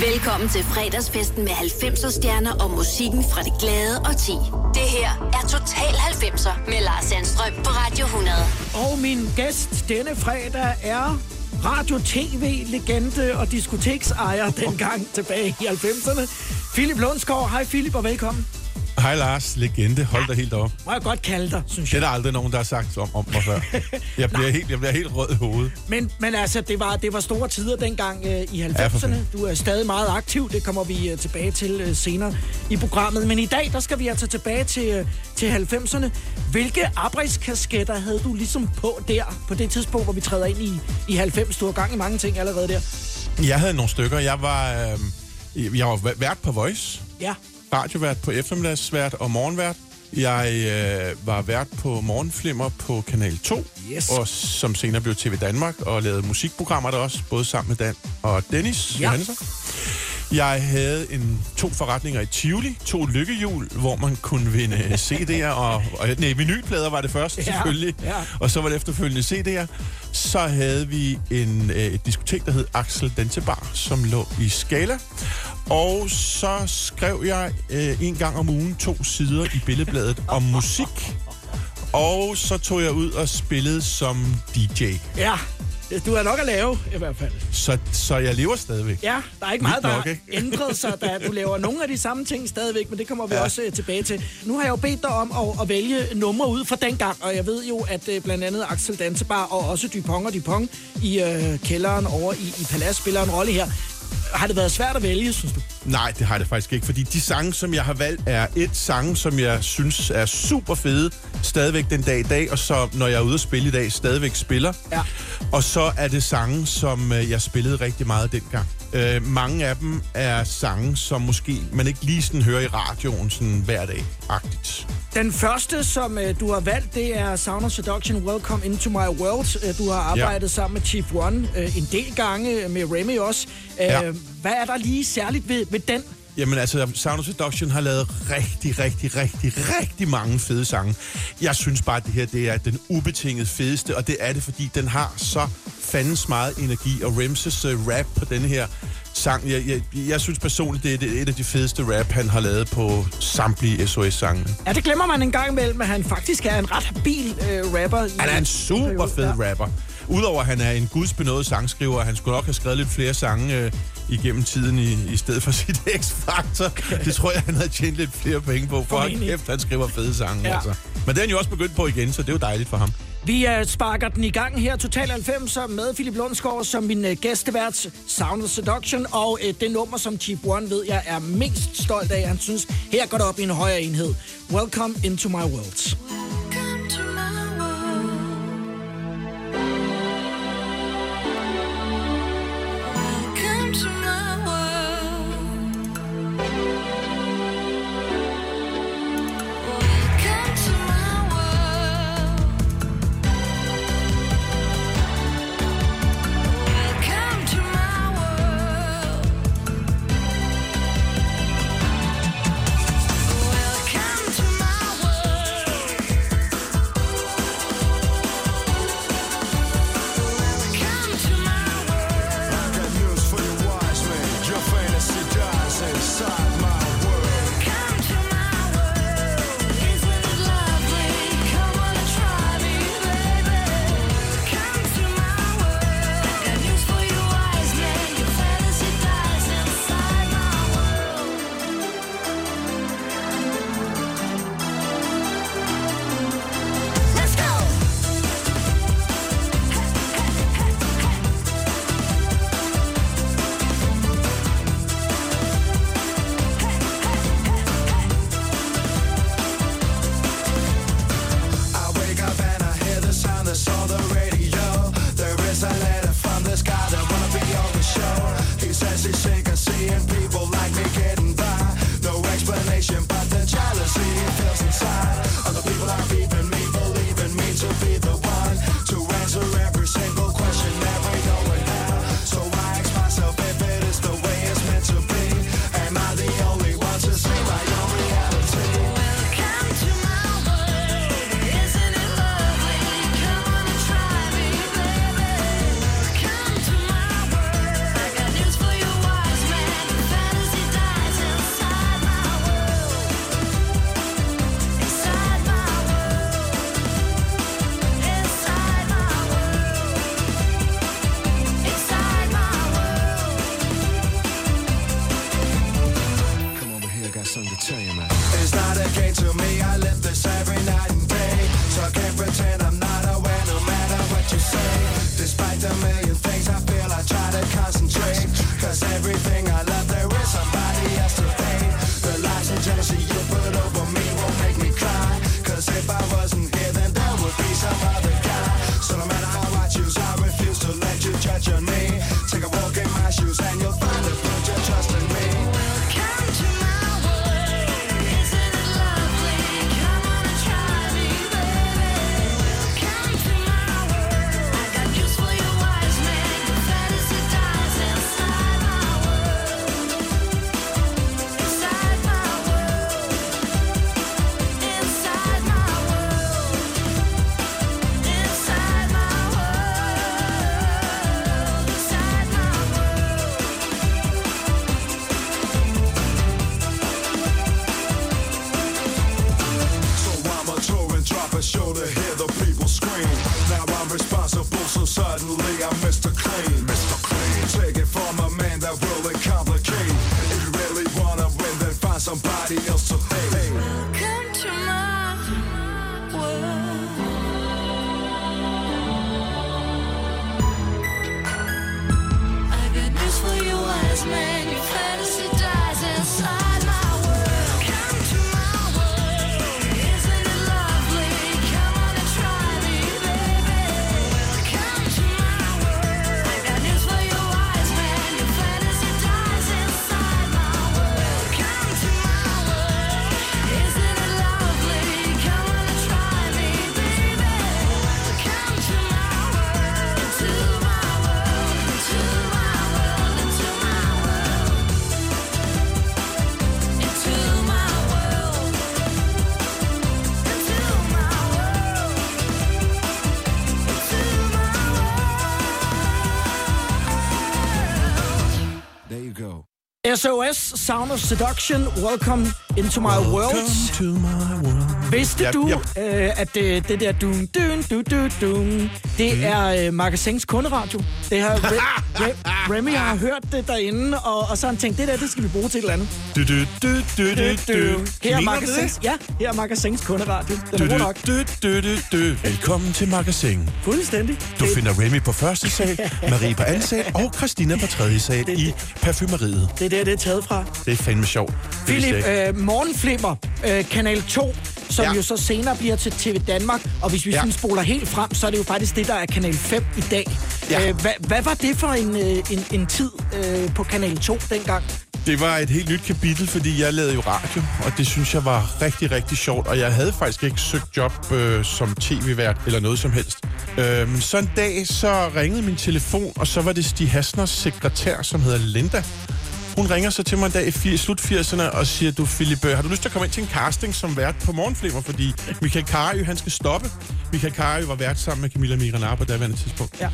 Velkommen til fredagsfesten med 90'er stjerner og musikken fra det glade og ti. Det her er Total 90'er med Lars Sandstrøm på Radio 100. Og min gæst denne fredag er radio-tv-legende og diskoteksejer dengang tilbage i 90'erne. Philip Lundsgaard. Hej Philip og velkommen. Hej Lars, legende. Hold dig helt op. Må jeg godt kalde dig, synes Det er jeg. der aldrig nogen, der har sagt om, om mig før. Jeg bliver, helt, jeg bliver helt rød i hovedet. Men, men altså, det var, det var store tider dengang øh, i Ja, for 90'erne. fanden. Du er stadig meget aktiv. Det kommer vi øh, tilbage til øh, senere i programmet. Men i dag, der skal vi altså tilbage til, øh, til 90'erne. Hvilke arbejdskasketter havde du ligesom på der, på det tidspunkt, hvor vi træder ind i, i 90? Du har gang i mange ting allerede der. Jeg havde nogle stykker. Jeg var, øh, jeg var vært på Voice. Ja. Radiovært på eftermiddagsvært og morgenvært. Jeg øh, var vært på Morgenflimmer på Kanal 2, Yes. og som senere blev TV Danmark, og lavede musikprogrammer der også, både sammen med Dan og Dennis Ja. Johannesson. Jeg havde en, to forretninger i Tivoli, to lykkehjul, hvor man kunne vinde CD'er, og, og nej, vinylplader var det først Ja, selvfølgelig, ja. og så var det efterfølgende CD'er. Så havde vi en, øh, et diskotek, der hed Axel Dansebar, som lå i Skala. Og så skrev jeg øh, en gang om ugen to sider i billedbladet om musik. Og så tog jeg ud og spillede som DJ. Ja, du er nok at lave, i hvert fald. Så, så jeg lever stadigvæk. Ja, der er ikke meget, der nok, ikke? ændret sig, da du laver nogle af de samme ting stadigvæk, men det kommer vi ja. Også uh, tilbage til. Nu har jeg jo bedt dig om at, at vælge numre ud fra dengang, og jeg ved jo, at uh, blandt andet Axel Dansebar og også Dupont og Dupont i uh, kælderen over i, i Palads spiller en rolle her. Har det været svært at vælge, synes du? Nej, det har det faktisk ikke, fordi de sange, som jeg har valgt, er et sang, som jeg synes er super fede, stadigvæk den dag i dag, og så når jeg er ude at spille i dag, stadigvæk spiller. Ja. Og så er det sange, som øh, jeg spillede rigtig meget dengang. Øh, mange af dem er sange, som måske man ikke lige sådan hører i radioen sådan hver dag-agtigt. Den første, som uh, du har valgt, det er Sound of Seduction, Welcome Into My World. Uh, du har arbejdet ja. sammen med Chief One uh, en del gange, med Remy også. Uh, Ja. Hvad er der lige særligt ved, ved den? Jamen altså, Sound of Seduction har lavet rigtig, rigtig, rigtig, rigtig mange fede sange. Jeg synes bare, at det her det er den ubetinget fedeste, og det er det, fordi den har så fandens meget energi. Og Remses uh, rap på denne her sang, jeg, jeg, jeg synes personligt, det er det- et af de fedeste rap, han har lavet på samtlige SOS-sange. Ja, det glemmer man en gang imellem, at han faktisk er en ret habil øh, rapper. Han er en super fed Ja. rapper. Udover at han er en gudsbenået sangskriver, og han skulle nok have skrevet lidt flere sange øh, igennem tiden i, i stedet for sit X-Factor. Det tror jeg, han havde tjent lidt flere penge på, for Formentlig. kæft, han skriver fede sange. Ja. Altså. Men det er han jo også begyndt på igen, så det er jo dejligt for ham. Vi uh, sparker den i gang her, Total 90'er, med Philip Lundsgaard som min uh, gæstevært, Sound of Seduction, og uh, det nummer, som Chief One ved jeg er mest stolt af. Han synes, her går det op i en højere enhed. Welcome into my world. SOS, Sound of Seduction, Welcome into my world. Welcome to my world. Vidste du, øh, at det, det der dun, dun, dun, dun, dun, det Mm. er øh, Magasins kunderadio? Det har Re- Re- Remy har hørt det derinde, og, og så har han tænkt, det der, det skal vi bruge til et eller andet. Du, du, du, du, du, du. Her er Magasins, det? ja, her er Magasins kunderadio. Den Du, er du, nok. du, du, du, du. Velkommen til Magasin. Fuldstændig. Du Det- finder Remy på første sal, Marie på anden sal og Christina på tredje sal i parfumeriet. Det er der, det er taget fra. Det er fandme sjovt. Det Philip, øh, Morgenflimmer, øh, Kanal 2, som ja. Jo så senere bliver til TV Danmark. Og hvis vi ja. Sådan spoler helt frem, så er det jo faktisk det, der er Kanal 5 i dag. Ja. Øh, hvad, hvad var det for en, øh, en, en tid øh, på Kanal 2 dengang? Det var et helt nyt kapitel, fordi jeg lavede jo radio, og det synes jeg var rigtig, rigtig sjovt. Og jeg havde faktisk ikke søgt job øh, som tv-vært eller noget som helst. Øh, men så en dag, så ringede min telefon, og så var det Stig Hasners sekretær, som hedder Linda. Hun ringer så til mig en dag i slut 80'erne og siger, du Philip, har du lyst til at komme ind til en casting som vært på Morgenflimmer? Fordi Michael Carø, han skal stoppe. Michael Carø var vært sammen med Camilla Miranar på daværende tidspunkt. Ja.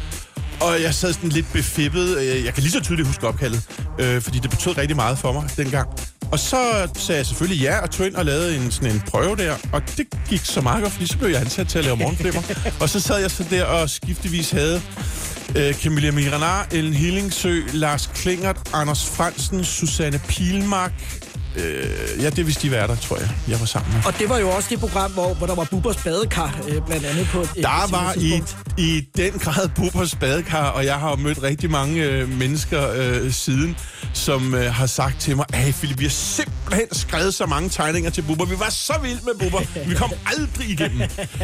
Og jeg sad sådan lidt befippet. Øh, Jeg kan lige så tydeligt huske opkaldet, øh, fordi det betød rigtig meget for mig dengang. Og så sagde jeg selvfølgelig ja, og tog ind og lavede en, sådan en prøve der. Og det gik så meget godt, fordi så blev jeg ansat til at lave morgenflimmer. og så sad jeg så der og skiftevis havde øh, Camilla Miranar, Ellen Hillingsø, Lars Klingert, Anders Fransen, Susanne Pilmark. Øh, ja, det vist de værter, tror jeg, jeg var sammen med. Og det var jo også det program, hvor, hvor der var Bubbers badekar, øh, blandt andet på et Der var i, i den grad Bubbers badekar, og jeg har mødt rigtig mange øh, mennesker øh, siden, som øh, har sagt til mig, hey Philip, vi har simpelthen skrevet så mange tegninger til Bubber. Vi var så vilde med Bubber. Vi kom aldrig igennem.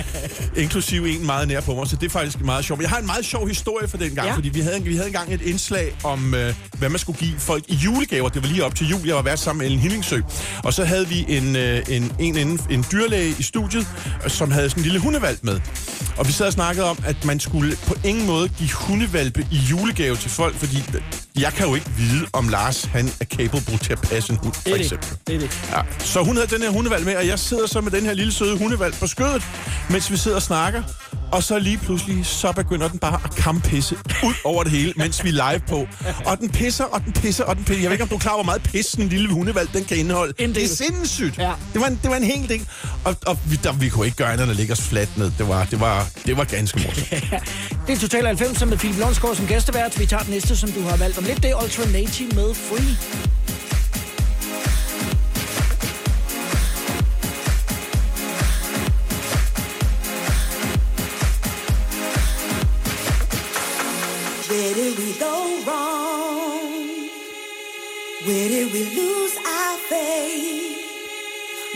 Inklusive en meget nær på mig, så det er faktisk meget sjovt. Jeg har en meget sjov historie for den gang, Ja. fordi vi havde, vi havde engang et indslag om, øh, hvad man skulle give folk i julegaver. Det var lige op til jul. Jeg var vært sammen med Ellen Hillingsø. Og så havde vi en, øh, en, en, en, en dyrlæge i studiet, øh, som havde sådan en lille hundevalp med. Og vi sad og snakkede om, at man skulle på ingen måde give hundevalpe i julegave til folk, fordi jeg kan jo ikke vide, om Lars han er capable til at passe en hund, for eksempel. det. er det. Ja, så hun havde den her hundevalg med, og jeg sidder så med den her lille søde hundevalg på skødet, mens vi sidder og snakker. Og så lige pludselig, så begynder den bare at kampisse ud over det hele, mens vi er live på. Og den pisser, og den pisser, og den pisser. Jeg ved ikke, om du er klar hvor meget pis en lille hundevalg den kan indeholde. En del. Det er sindssygt. Ja. Det, var en, det var en hel ting. Og, og vi, der, vi kunne ikke gøre andet end at lægge os fladt ned. Det var, det var, det var ganske morsomt. Det er Total 90 med Philip Lundsgaard som gæstevært. Vi tager den næste, som du har valgt om lidt. Det er Alternative med Free.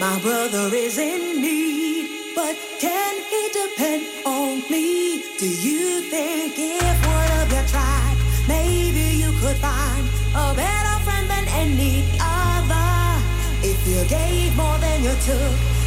My brother is in need, but can he depend on me? Do you think if one of you tried, maybe you could find a better friend than any other? If you gave more than you took,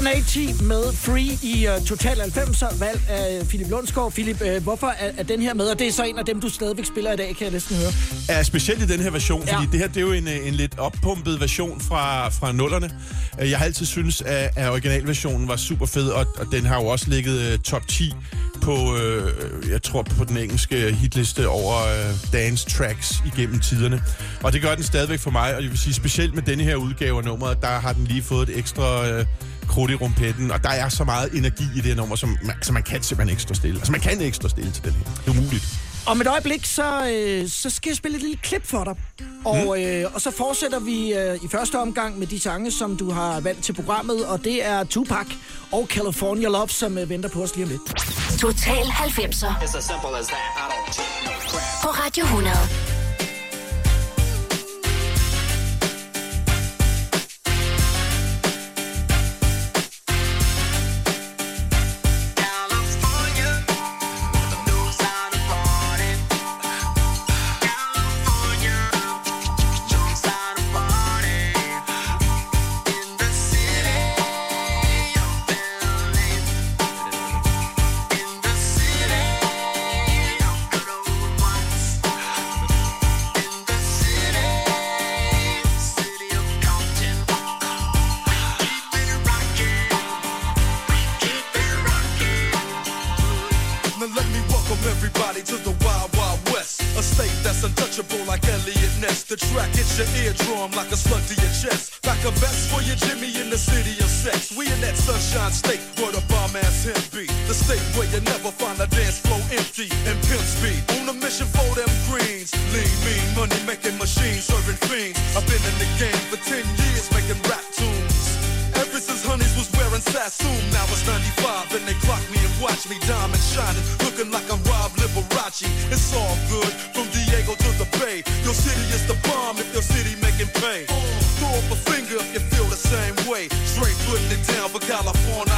Grenade med Free i uh, Total 90'er, valg af Philip Lundsgaard. Philip, uh, hvorfor er, er den her med? Og det er så en af dem, du stadigvæk spiller i dag, kan jeg næsten høre. Ja, specielt i den her version, ja. fordi det her det er jo en, øh, en lidt oppumpet version fra, fra nullerne. Jeg har altid synes at, at originalversionen var super fed, og, og den har jo også ligget uh, top 10 på, øh, jeg tror på den engelske hitliste over øh, dance tracks igennem tiderne. Og det gør den stadigvæk for mig, og jeg vil sige specielt med denne her udgave af nummeret, der har den lige fået et ekstra... Øh, krudt i rumpetten, og der er så meget energi i det her nummer, som man, så man kan simpelthen ikke stå stille. Altså, man kan ikke stå stille til den her. Det er umuligt. Om et øjeblik, så, øh, så skal jeg spille et lille klip for dig. Og, øh, og så fortsætter vi øh, i første omgang med de sange, som du har valgt til programmet, og det er Tupac og California Love, som øh, venter på os lige om lidt. Total 90'er It's as simple as that. I don't take no crap. på Radio 100. Now let me welcome everybody to the Wild Wild West. A state that's untouchable like Elliot Ness. The track hits your eardrum like a slug to your chest. Like a vest for your Jimmy in the city of sex. We in that sunshine state where the bomb ass him be. The state where you never find a dance floor empty and pimp speed. On a mission for them greens. Lean, mean, money making machines serving fiends. I've been in the game for 10 years making rap tunes. Ever since Honeys was wearing Sassoon, now it's 95 and they clock watch me diamond shining, looking like I'm Rob Liberace. It's all good from Diego to the Bay. Your city is the bomb if your city making pay. Throw up a finger if you feel the same way. Straight putting it down for California,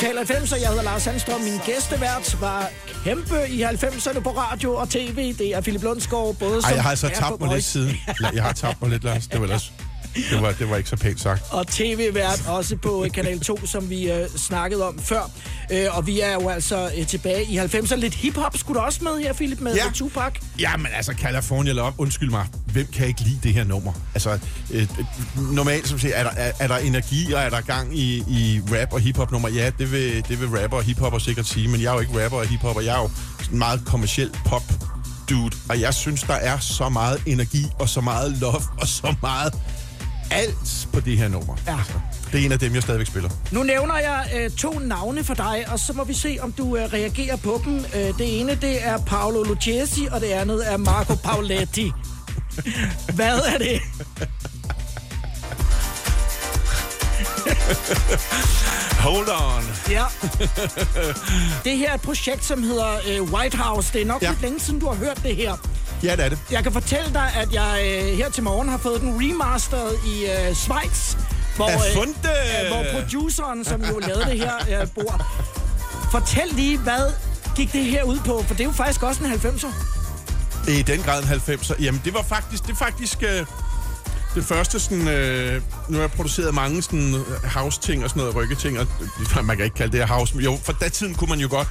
Total 90, og jeg hedder Lars Sandstrøm. Min gæstevært var kæmpe i 90'erne på radio og tv. Det er Philip Lundsgaard, både som Ej, jeg har altså tabt mig lidt siden. Jeg har tabt mig lidt, Lars. Det var, ellers, det var, det var ikke så pænt sagt. og tv-vært også på øh, Kanal 2, som vi øh, snakkede om før. Øh, og vi er jo altså øh, tilbage i 90'erne. Lidt hiphop skulle du også med her, Philip, med Ja. ja. Tupac. Jamen altså, California Love, undskyld mig, hvem kan ikke lide det her nummer? Altså, øh, normalt som siger, er der, er, er der energi, og er der gang i, i rap og hiphop nummer? Ja, det vil, det vil rapper og hiphopper sikkert sige, men jeg er jo ikke rapper og hiphopper, jeg er jo sådan meget kommersiel pop dude, og jeg synes, der er så meget energi, og så meget love, og så meget alt på det her nummer. Ja. Altså, det er en af dem, jeg stadigvæk spiller. Nu nævner jeg øh, to navne for dig, og så må vi se, om du øh, reagerer på dem. Øh, det ene, det er Paolo Lucchesi, og det andet er Marco Pauletti. Hvad er det? Hold on. Ja. det her er et projekt, som hedder øh, White House. Det er nok Ja. ja. lidt længe siden, du har hørt det her. Ja, det er det. Jeg kan fortælle dig, at jeg øh, her til morgen har fået den remasteret i øh, Schweiz. Hvor, fundet! øh, hvor produceren, som jo lavede det her, øh, bor. Fortæl lige, hvad gik det her ud på? For det er jo faktisk også en 90'er. I den grad en 90'er. Jamen, det var faktisk... Det faktisk... Øh, det første sådan... Øh, nu har jeg produceret mange sådan øh, house-ting og sådan noget, rykketing, og øh, man kan ikke kalde det her house, men jo, for datiden kunne man jo godt.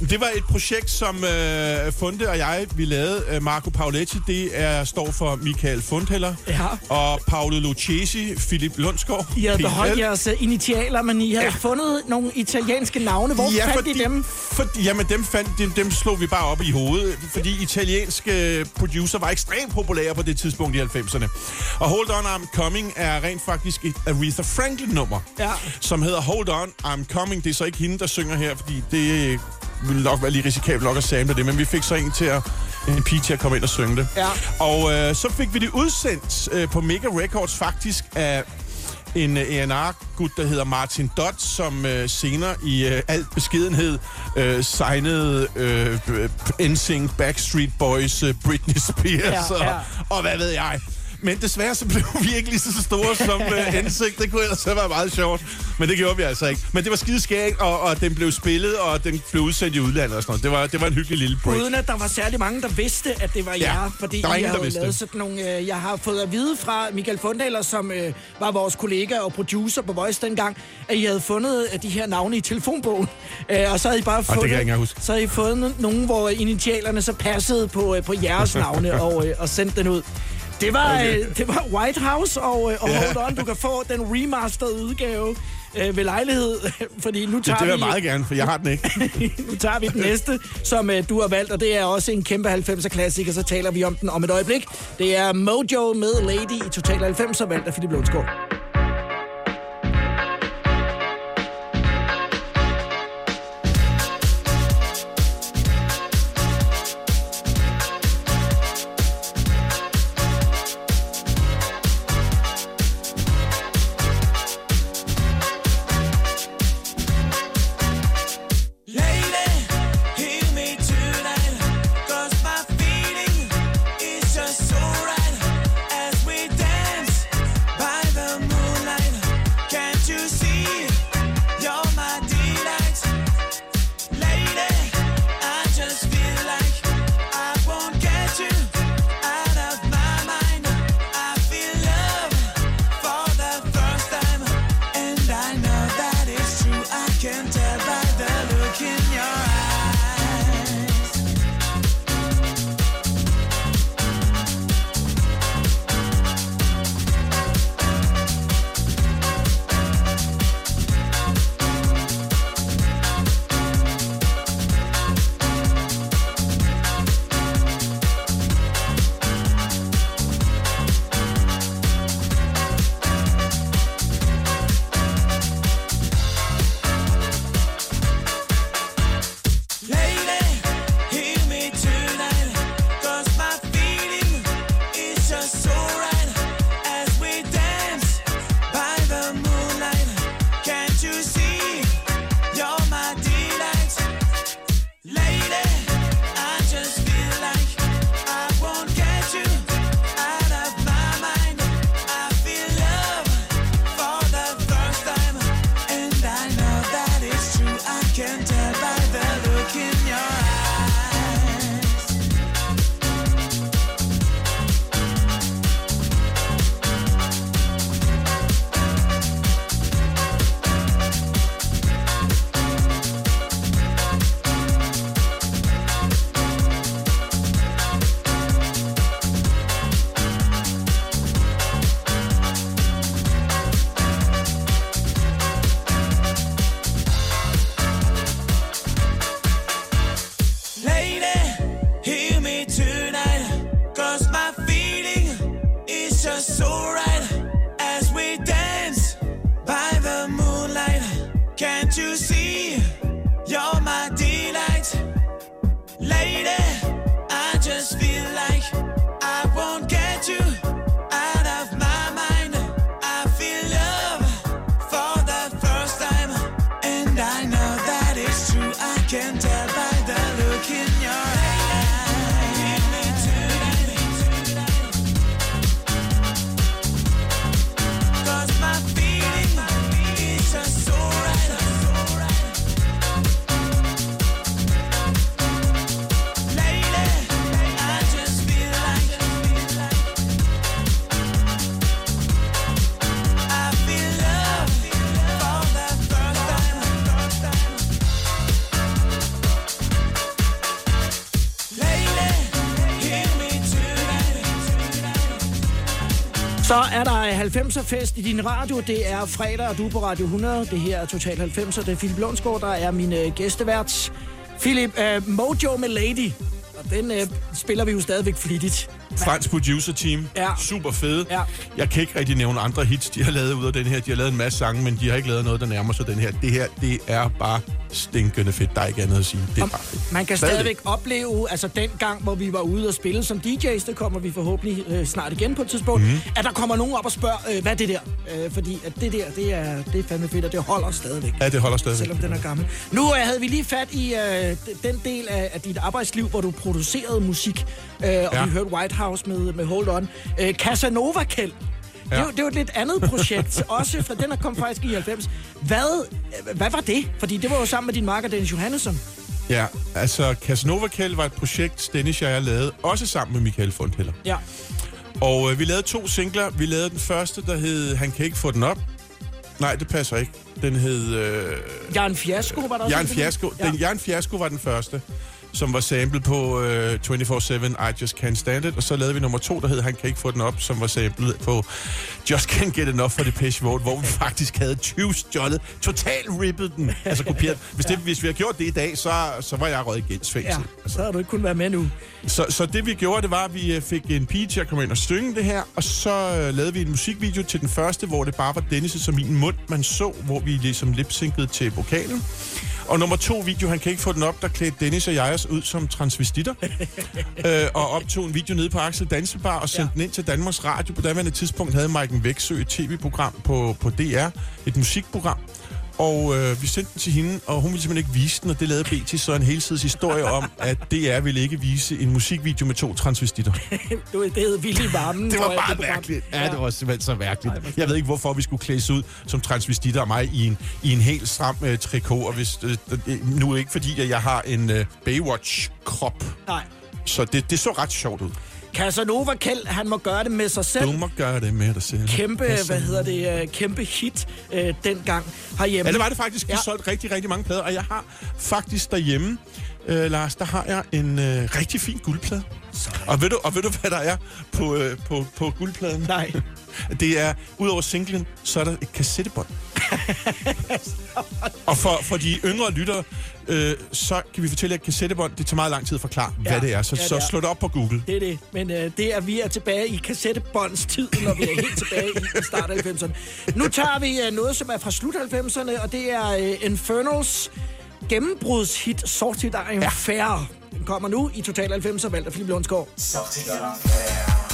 Det var et projekt, som øh, Funde og jeg, vi lavede. Øh, Marco Pauletti, det er, står for Michael Fundheller. Ja. Og Paolo Lucchesi, Philip Lundsgaard. I havde beholdt jeres øh, initialer, men I havde ja. fundet nogle italienske navne. Hvor ja, fandt fordi, I dem? Fordi, jamen, dem, fandt, dem, dem slog vi bare op i hovedet, fordi italienske producer var ekstremt populære på det tidspunkt i 90'erne. Og Hold On, I'm Coming er rent faktisk et Aretha Franklin-nummer, Ja. som hedder Hold On, I'm Coming. Det er så ikke hende, der synger her, fordi det ville nok være lige risikabelt nok at samle det, men vi fik så en til at en pige til at komme ind og synge det. Ja. Og øh, så fik vi det udsendt øh, på Mega Records faktisk af en øh, A&R-gut, der hedder Martin Dodd, som øh, senere i øh, al beskedenhed øh, signede øh, NSYNC, Backstreet Boys, øh, Britney Spears Ja, og, ja. og hvad ved jeg. Men desværre så blev vi ikke lige så store som uh. Det kunne ellers have været meget sjovt. Men det gjorde vi altså ikke. Men det var skide skægt, og, og den blev spillet, og den blev udsendt i udlandet og sådan noget. Det var, det var en hyggelig lille break. Uden at der var særlig mange, der vidste, at det var Ja, jer. Fordi der var ingen, der vidste lavet det. sådan nogle... Øh, jeg har fået at vide fra Michael Fundaler, som øh, var vores kollega og producer på Voice dengang, at I havde fundet øh, de her navne i telefonbogen. Øh, og så havde I bare kan fundet... engang huske. Så havde I fundet nogen, hvor initialerne så passede på, øh, på jeres navne og, øh, og sendt den ud. Det var, Okay. øh, det var White House og, øh, og Ja. Hold On. Du kan få den remasterede udgave øh, ved lejlighed, fordi nu tager det vil jeg vi... meget gerne, for jeg har den ikke. nu tager vi den næste, som øh, du har valgt, og det er også en kæmpe 90'er klassiker, så taler vi om den om et øjeblik. Det er Mojo med Lady i Total 90'er, valgt af Philip Lundsgaard. 90'er fest i din radio. Det er fredag, og du er på Radio 100. Det her er Total 90'er. Det er Philip Lundsgaard, der er min øh, gæstevært. Philip, øh, Mojo med Lady. Og den øh, spiller vi jo stadigvæk flittigt. Fransk producer team. Ja. Super fede. Ja. Jeg kan ikke rigtig nævne andre hits, de har lavet ud af den her. De har lavet en masse sange, men de har ikke lavet noget, der nærmer sig den her. Det her, det er bare stinkende fedt. Der er ikke andet at sige. Det er bare. Man kan Stadigvæk. stadigvæk opleve, altså den gang, hvor vi var ude og spille som DJ's, det kommer vi forhåbentlig øh, snart igen på et tidspunkt, mm. at der kommer nogen op og spørger, øh, hvad er det der? Øh, fordi at det der, det er, det er fandme fedt, og det holder stadigvæk. Ja, det holder stadigvæk. Selvom den er gammel. Nu øh, havde vi lige fat i øh, den del af, af dit arbejdsliv, hvor du producerede musik, øh, og Ja. vi hørte White House med, med Hold On. Øh, Casanova Kjeld. Ja. Det, jo- det jo et lidt andet projekt, også for den er kom faktisk i 90. Hvad, øh, hvad var det? Fordi det var jo sammen med din marker Dennis Johannesson. Ja, altså Casanova Kjeld var et projekt, Dennis og jeg lavede, også sammen med Michael Fundheller. Ja. Og øh, vi lavede to singler. Vi lavede den første, der hed Han kan ikke få den op. Nej, det passer ikke. Den hed... Øh, Jan Fiasko var der også. Jan en, den Fiasko. hed? Den, Jan Fiasko var den første, som var samlet på øh, 24-7 I Just Can't Stand It. Og så lavede vi nummer to, der hed Han kan ikke få den op, som var samlet på Just Can't Get Enough for Depeche Mode, hvor vi faktisk havde 20 stjålet, totalt rippet den. Altså kopieret. Hvis, det, hvis vi havde gjort det i dag, så, så var jeg røget i gældsfængsel. Ja, så har du ikke kunnet være med nu. Så, så det vi gjorde, det var, at vi øh, fik en pige til at komme ind og synge det her, og så øh, lavede vi en musikvideo til den første, hvor det bare var Dennis' og min mund, man så, hvor vi ligesom lipsynkede til vokalen. Og nummer to video, han kan ikke få den op, der klædte Dennis og jeg os ud som transvestitter. øh, og optog en video nede på Axel Dansebar og sendte ja. den ind til Danmarks Radio. På daværende tidspunkt havde Maiken Væksø et tv-program på, på DR, et musikprogram. Og øh, vi sendte den til hende, og hun ville simpelthen ikke vise den, og det lavede BT så en helsides historie om, at DR ville ikke vise en musikvideo med to transvestitter. Du, det hed Vildt i varmen. Det var bare program. mærkeligt. Ja, det var simpelthen så mærkeligt. Jeg ved ikke, hvorfor vi skulle klædes ud som transvestitter og mig i en, i en helt stram øh, trikot. Og hvis, øh, øh, nu er det ikke fordi, at jeg har en øh, Baywatch-krop. Nej. Så det, det så ret sjovt ud. Casanova Kjeld, han må gøre det med sig selv. Du må gøre det med dig selv. Kæmpe, Casanova. hvad hedder det, øh, kæmpe hit øh, dengang herhjemme. Ja, det var det faktisk. Vi Ja. solgte rigtig, rigtig mange plader, og jeg har faktisk derhjemme, øh, Lars, der har jeg en øh, rigtig fin guldplade. Og ved, du, og ved du, hvad der er på, øh, på, på guldpladen? Nej. Det er, udover singlen, så er der et kassettebånd. og for, for de yngre lyttere, øh, så kan vi fortælle, at kassettebånd, det tager meget lang tid at forklare, ja. hvad det er. Så, Ja, det så er. slå det op på Google. Det er det. Men øh, det er, vi er tilbage i kassettebånds tid, når vi er helt tilbage i, start af 90'erne. Nu tager vi øh, noget, som er fra slut 90'erne, og det er øh, Infernals gennembrudshit Sorted Iron ja. Fair. Den kommer nu i Total 90'er, valgt af Philip Lundsgaard. Total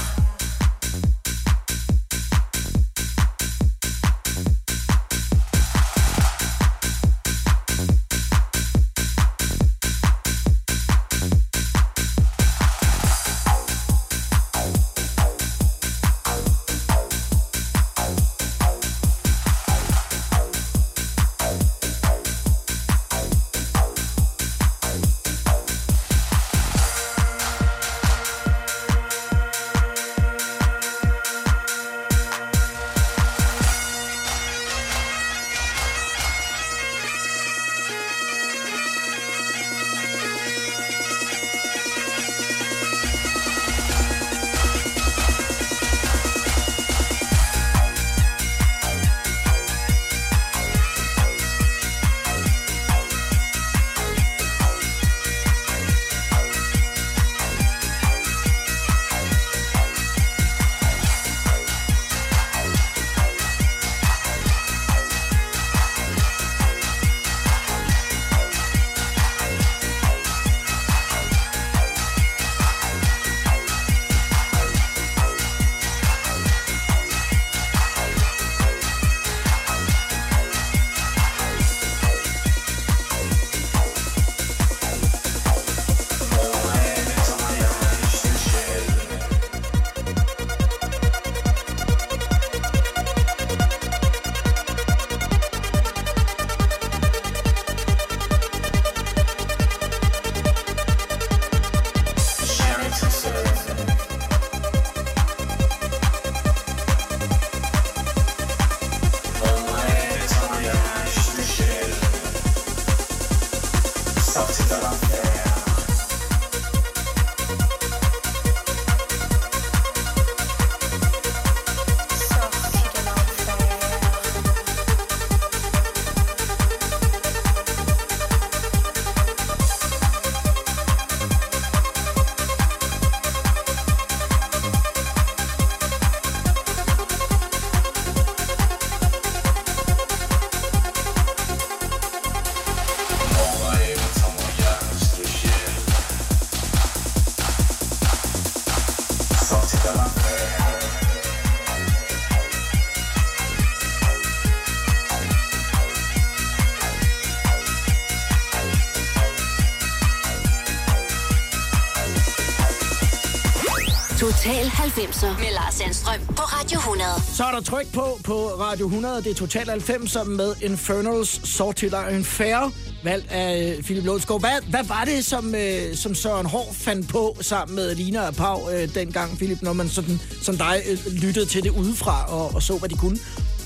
90'er med Lars Sandstrøm på Radio 100. Så er der tryk på på Radio 100. Det er Total 90'er med Infernals Sortiller en fair valg af øh, Philip Lundskov. Hvad, hvad var det, som, øh, som Søren Hård fandt på sammen med Lina og Pau øh, dengang, Philip, når man sådan, som dig øh, lyttede til det udefra og, og så, hvad de kunne?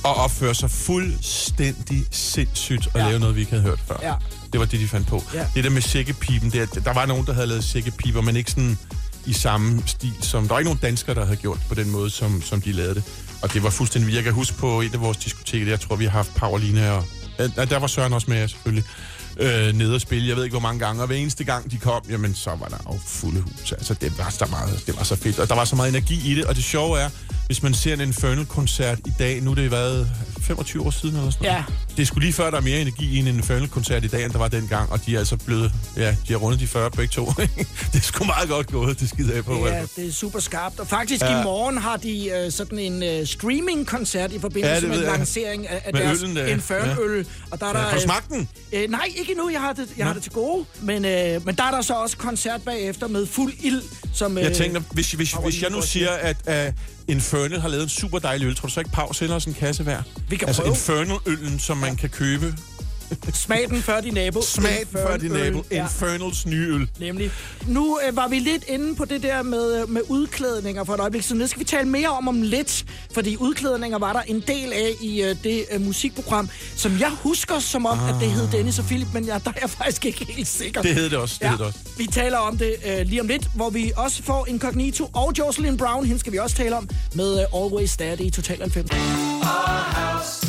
Og opføre sig fuldstændig sindssygt og Ja. lave noget, vi ikke havde hørt før. Ja. Det var det, de fandt på. Ja. Det der med sækkepipen, det, er- der var nogen, der havde lavet sækkepiper, men ikke sådan i samme stil som... Der var ikke nogen danskere, der havde gjort på den måde, som, som de lavede det. Og det var fuldstændig... Jeg kan huske på et af vores diskoteker, jeg tror, vi har haft Pauline og... Ja, der var Søren også med, selvfølgelig. Øh, nede og spille, jeg ved ikke hvor mange gange, og hver eneste gang de kom, jamen så var der jo fulde hus. Altså det var, så meget, det var så fedt, og der var så meget energi i det, og det sjove er, hvis man ser en Infernal-koncert i dag, nu er det været 25 år siden eller sådan noget. Ja. Det skulle lige før, der er mere energi i en Infernal-koncert i dag, end der var dengang, og de er altså blevet, ja, de har rundet de 40 begge to. det er sgu meget godt gået, det skider jeg på. Ja, altså. det er super skarpt. Og faktisk Ja. i morgen har de øh, sådan en øh, streaming-koncert i forbindelse Ja, med en lancering af, af deres øllen, der. Infernal-øl. Og der er Ja, der, har du øh, smagt den? Øh, nej, ikke endnu. Jeg har det, jeg har det til gode. Men, øh, men der er der så også koncert bagefter med fuld ild. Som, øh, Jeg tænker, hvis, hvis, hvis jeg nu siger, at uh, Infernal har lavet en super dejlig øl, tror du så ikke, Pau sender os en kasse hver? Vi kan altså prøve. Infernal-øllen, som man kan købe. Smag den før din nabo. Smag den før din nabo. Ja. Infernals nye øl. Nemlig. Nu øh, var vi lidt inde på det der med, øh, med udklædninger for et øjeblik, så det skal vi tale mere om om lidt, fordi udklædninger var der en del af i øh, det øh, musikprogram, som jeg husker som om, ah. at det hed Dennis og Philip, men jeg, der er jeg faktisk ikke helt sikker. Det hed det også, det hed det også. Vi taler om det øh, lige om lidt, hvor vi også får Incognito og Jocelyn Brown, hende skal vi også tale om, med øh, Always Daddy i Total 90.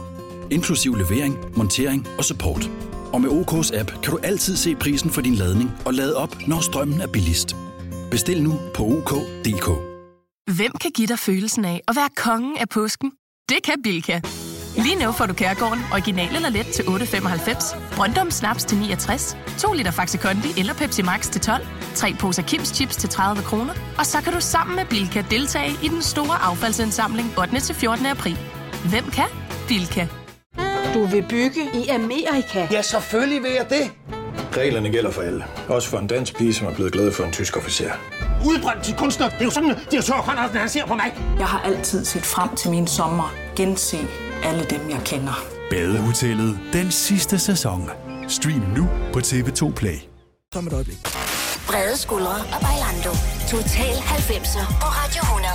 inklusiv levering, montering og support. Og med OK's app kan du altid se prisen for din ladning og lade op, når strømmen er billigst. Bestil nu på OK.dk. Hvem kan give dig følelsen af at være kongen af påsken? Det kan Bilka! Lige nu får du Kærgården original eller let til 8.95, Brøndum Snaps til 69, 2 liter Faxi Kondi eller Pepsi Max til 12, 3 poser Kims Chips til 30 kroner, og så kan du sammen med Bilka deltage i den store affaldsindsamling 8. til 14. april. Hvem kan? Bilka. Du vil bygge i Amerika? Ja, selvfølgelig vil jeg det. Reglerne gælder for alle. Også for en dansk pige, som er blevet glad for en tysk officer. Udbrændt til kunstner. Det er jo sådan, at de har tørt, han ser på mig. Jeg har altid set frem til min sommer. Gense alle dem, jeg kender. Badehotellet den sidste sæson. Stream nu på TV2 Play. Om et øjeblik. Brede skuldre og bailando. Total 90'er på Radio 100.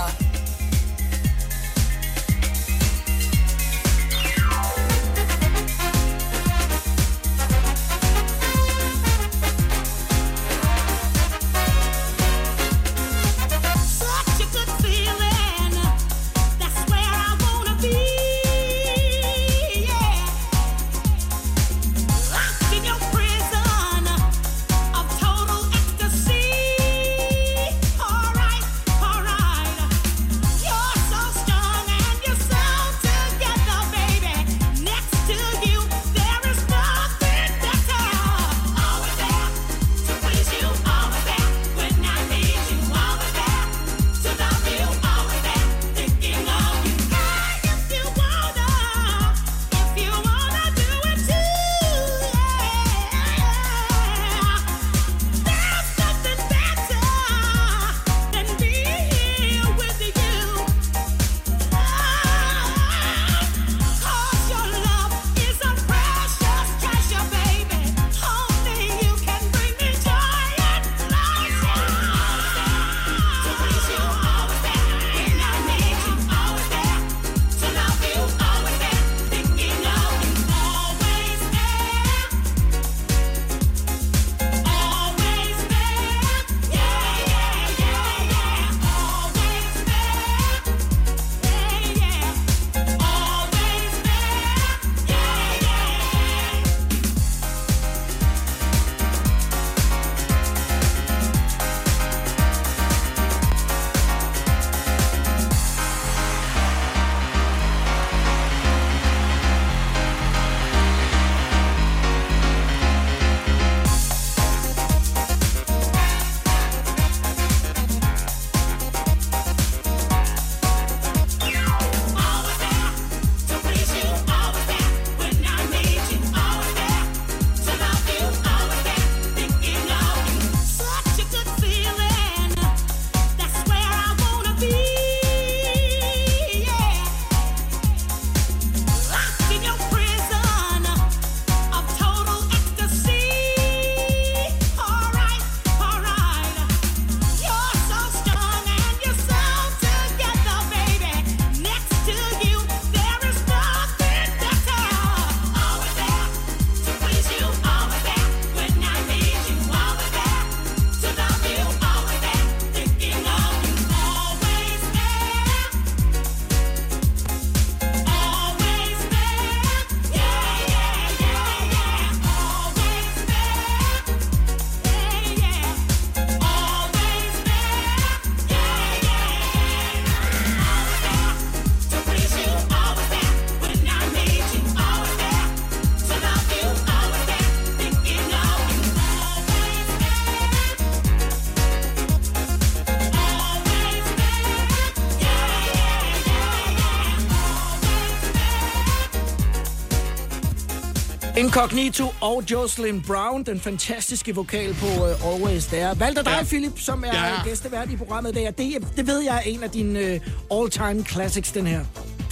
Incognito og Jocelyn Brown, den fantastiske vokal på uh, Always There. Valgte dig, ja. Philip, som er ja. Gæstevært i programmet i dag. og Det, det ved jeg er en af dine uh, all-time classics, den her.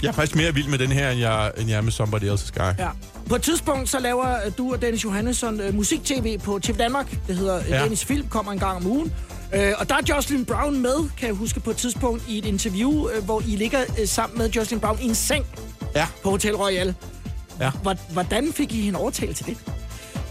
Jeg er faktisk mere vild med den her, end jeg, end jeg er med Somebody Else's Guy. Ja. På et tidspunkt så laver øh, du og Dennis Johannesson uh, musik-tv på TV Danmark. Det hedder. Ja. Dennis Film, kommer en gang om ugen. Uh, og der er Jocelyn Brown med, kan jeg huske, på et tidspunkt i et interview, uh, hvor I ligger uh, sammen med Jocelyn Brown i en seng Ja. på Hotel Royal. Ja. Hvor- Hvordan fik I hende overtalt til det?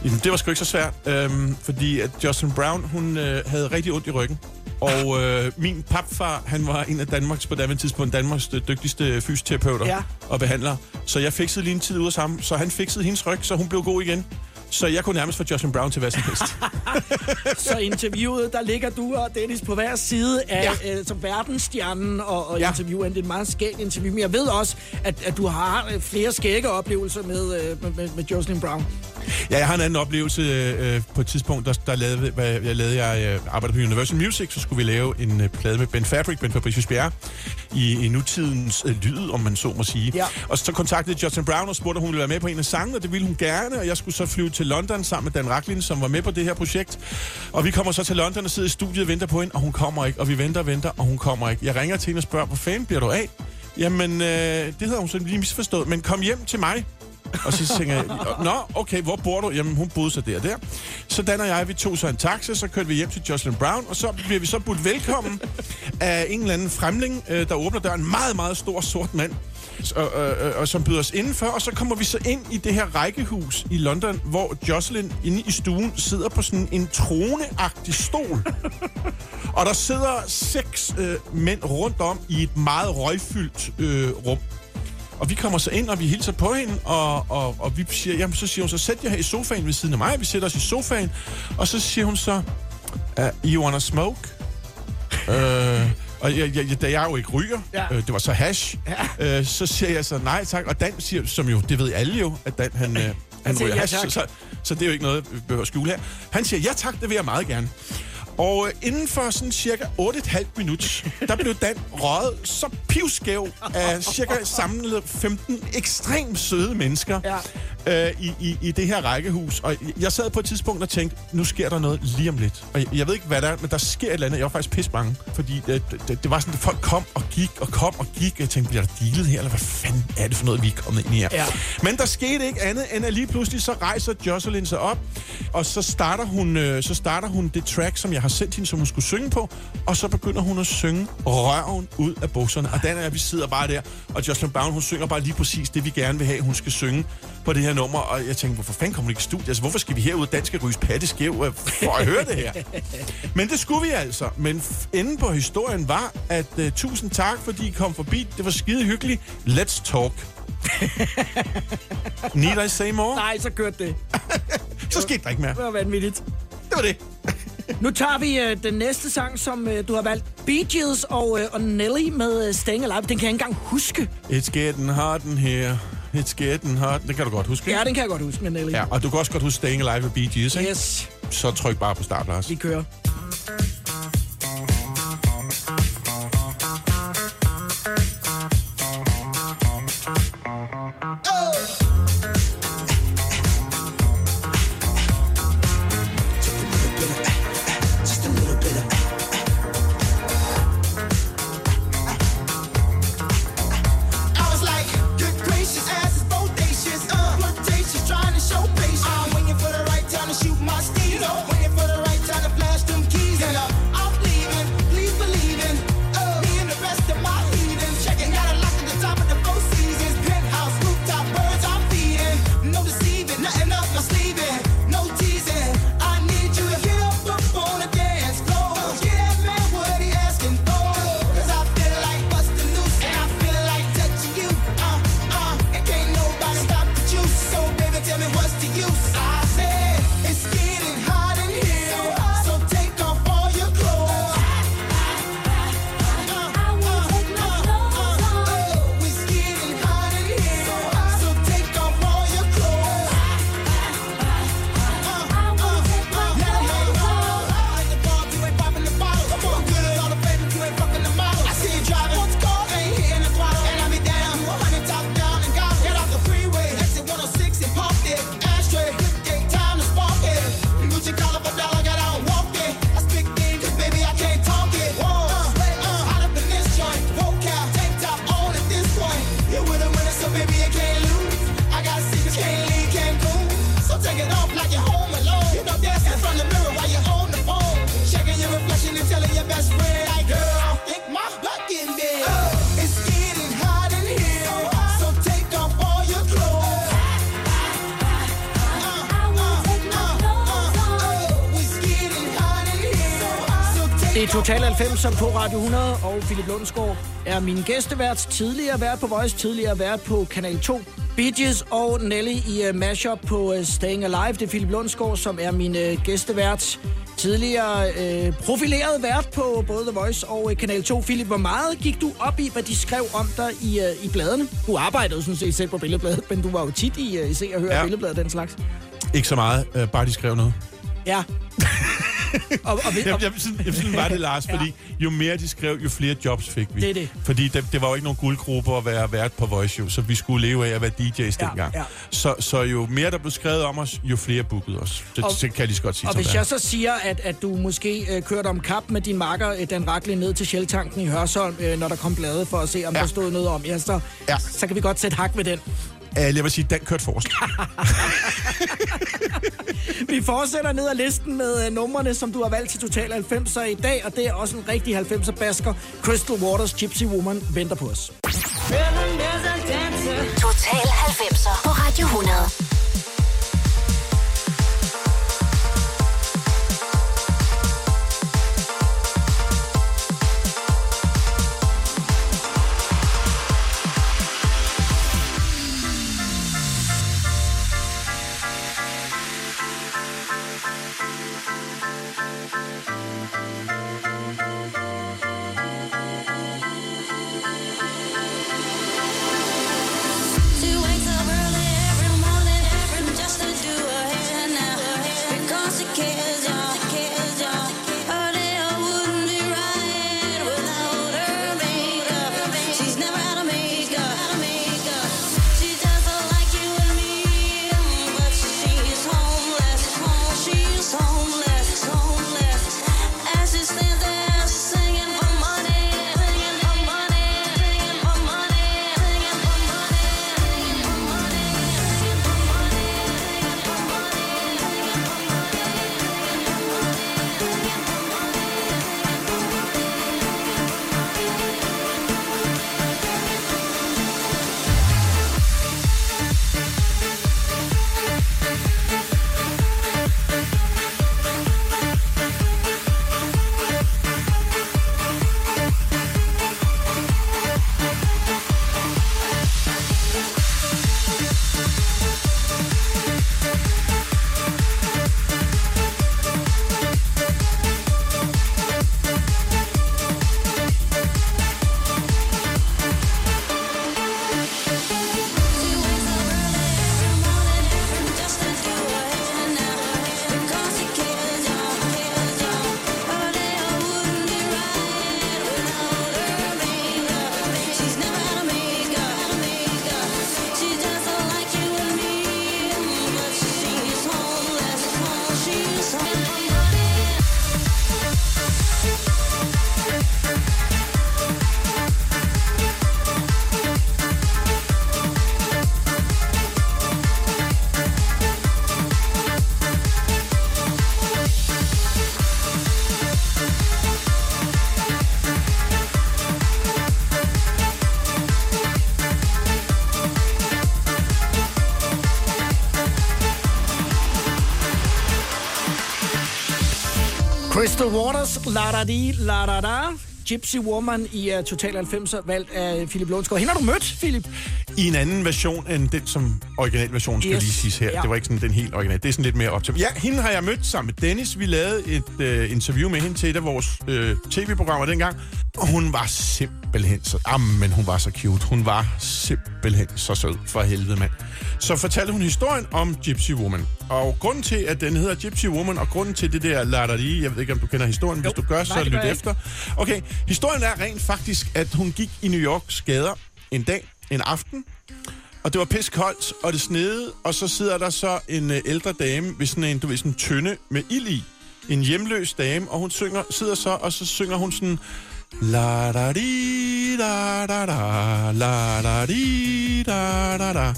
Jamen, Det var sgu ikke så svært, øhm, fordi at Jocelyn Brown, hun øh, havde rigtig ondt i ryggen. Og øh, min papfar, han var en af Danmarks, på daværende tidspunkt, Danmarks øh, dygtigste fysioterapeuter Ja. og behandlere. Så jeg fiksede lige en tid ud af sammen, så han fiksede hendes ryg, så hun blev god igen. Så jeg kunne nærmest få Jocelyn Brown til hvad som helst. Så interviewet, der ligger du og Dennis på hver side af ja. øh, som verdensstjernen og, og ja. Intervieweren. Det er et meget skægt interview. Men jeg ved også, at, at du har øh, flere skægge oplevelser med, øh, med, med, med Jocelyn Brown. Ja, jeg har en anden oplevelse øh, på et tidspunkt, der, der lavede, hvad, jeg lavede, jeg øh, arbejdede på Universal Music, så skulle vi lave en øh, plade med Ben Fabric, Ben Fabricius Bjerre, i, i nutidens øh, lyd, om man så må sige. Ja. Og så kontaktede Justin Brown og spurgte, om hun ville være med på en af sangene, og det ville hun gerne, og jeg skulle så flyve til London sammen med Dan Racklin, som var med på det her projekt. Og vi kommer så til London og sidder i studiet og venter på hende, og hun kommer ikke, og vi venter og venter, og hun kommer ikke. Jeg ringer til hende og spørger, hvor fanden bliver du af? Jamen, øh, det havde hun sådan lige misforstået, men kom hjem til mig. Og så tænker jeg, nå, okay, hvor bor du? Jamen, hun boede så der og der. Så Dan og jeg, vi tog så en taxa, så kørte vi hjem til Jocelyn Brown, og så bliver vi så budt velkommen af en eller anden fremling, øh, der åbner døren. En meget, meget stor sort mand, og, øh, og som byder os indenfor. Og så kommer vi så ind i det her rækkehus i London, hvor Jocelyn inde i stuen sidder på sådan en troneagtig stol. Og der sidder seks øh, mænd rundt om i et meget røgfyldt øh, rum. Og vi kommer så ind, og vi hilser på hende, og, og, og vi siger, jamen, så siger hun så, sæt jer her i sofaen ved siden af mig. Vi sætter os i sofaen, og så siger hun så, uh, you wanna smoke? øh, og jeg, jeg, da jeg jo ikke ryger, Ja. øh, det var så hash, ja. øh, så siger jeg så nej tak. Og Dan siger, som jo, det ved alle jo, at Dan han, øh, han ryger ja hash, så, så, så det er jo ikke noget, vi behøver at skjule her. Han siger, ja tak, det vil jeg meget gerne. Og øh, inden for sådan cirka 8,5 minut, der blev Dan røget så pivskæv af cirka samlet 15 ekstremt søde mennesker ja. øh, i, i, i det her rækkehus. Og jeg sad på et tidspunkt og tænkte, nu sker der noget lige om lidt. Og jeg, jeg ved ikke, hvad der er, men der sker et eller andet. Jeg var faktisk pisse bange, fordi det, det, det var sådan, at folk kom og gik og kom og gik. Jeg tænkte, bliver der dealet her, eller hvad fanden er det for noget, vi er kommet ind i her? Ja. Men der skete ikke andet, end at lige pludselig så rejser Jocelyn sig op, og så starter hun, øh, så starter hun det track, som jeg har sendt hende, som hun skulle synge på, og så begynder hun at synge røven ud af bukserne. Og Dan og jeg, vi sidder bare der, og Jocelyn Brown, hun synger bare lige præcis det, vi gerne vil have, hun skal synge på det her nummer. Og jeg tænkte, hvorfor fanden kommer hun ikke i studiet? Altså, hvorfor skal vi herud, danske ryges patte skæv, øh, for at høre det her? Men det skulle vi altså. Men enden på historien var, at uh, tusind tak, fordi I kom forbi. Det var skide hyggeligt. Let's talk. Need I say more? Nej, så kørte det. Så skete der ikke mere. Det var vanvittigt. Det var det. Nu tager vi øh, den næste sang, som øh, du har valgt. Bee Gees og, øh, og Nelly med øh, Staying Alive. Den kan jeg ikke engang huske. It's getting hot in here. It's getting hot. Det kan du godt huske, ikke? Ja, den kan jeg godt huske med Nelly. Ja, og du kan også godt huske Staying Alive med Bee Gees, ikke? Yes, Så tryk bare på start, Lars. vi kører. Som på Radio 100, og Philip Lundsgaard er min gæstevært. Tidligere vært på Voice, tidligere vært på Kanal 2. Bee Gees og Nelly i uh, mashup på uh, Staying Alive. Det er Philip Lundsgaard, som er min uh, gæstevært. Tidligere uh, profileret vært på både The Voice og uh, Kanal 2. Philip, hvor meget gik du op i, hvad de skrev om dig i, uh, i bladene? Du arbejdede sådan set selv på Billedbladet, men du var jo tit i, uh, Se og Hør Ja. Billedbladet den slags. Ikke så meget, øh, bare de skrev noget. Ja. og, og, Jeg, jeg, sådan, jeg, sådan var det, Lars, fordi jo mere de skrev, jo flere jobs fik vi. Det er det. Fordi det, det var jo ikke nogen guldgruppe at være vært på Voice, jo, så vi skulle leve af at være DJ's Ja, dengang. ja. Så, så jo mere der blev skrevet om os, jo flere bookede os. Det, Og- det kan jeg lige godt sige Og hvis det er. jeg så siger, at, at du måske øh, kørte om kap med din makker, øh, Dan Rakle, ned til Shelltanken i Hørsholm, øh, når der kom blade for at se, om ja. der stod noget om, ja, så, ja. så kan vi godt sætte hak ved den. Uh, jeg vil sige, den kørte forrest. Vi fortsætter ned ad listen med øh, numrene, som du har valgt til Total 90'er i dag, og det er også en rigtig 90'er basker. Crystal Waters Gypsy Woman venter på os. Total 90'er på Radio 100. la da di, la da da. Gypsy Woman i uh, Total 90'er, valgt af Philip Lundsgaard. Hende har du mødt, Philip? I en anden version end den, som originalversionen skal Yes. lige siges her. Ja. Det var ikke sådan den helt original. Det er sådan lidt mere optim. Ja, hende har jeg mødt sammen med Dennis. Vi lavede et øh, interview med hende til et af vores øh, tv-programmer dengang. Og hun var simpelthen så... Jamen, hun var så cute. Hun var simpelthen så sød for helvede, mand. Så fortalte hun historien om Gypsy Woman. Og grunden til, at den hedder Gypsy Woman, og grunden til det der latterlige, jeg ved ikke, om du kender historien. Hvis du gør, så Nej, lyt efter. Okay, historien er rent faktisk, at hun gik i New Yorks gader en dag, en aften, og det var piskoldt, og det snede, og så sidder der så en øh, ældre dame ved sådan en, du ved, sådan en tønde med ild i. En hjemløs dame, og hun synger, sidder så, og så synger hun sådan... La da di da da da, la da di da da da.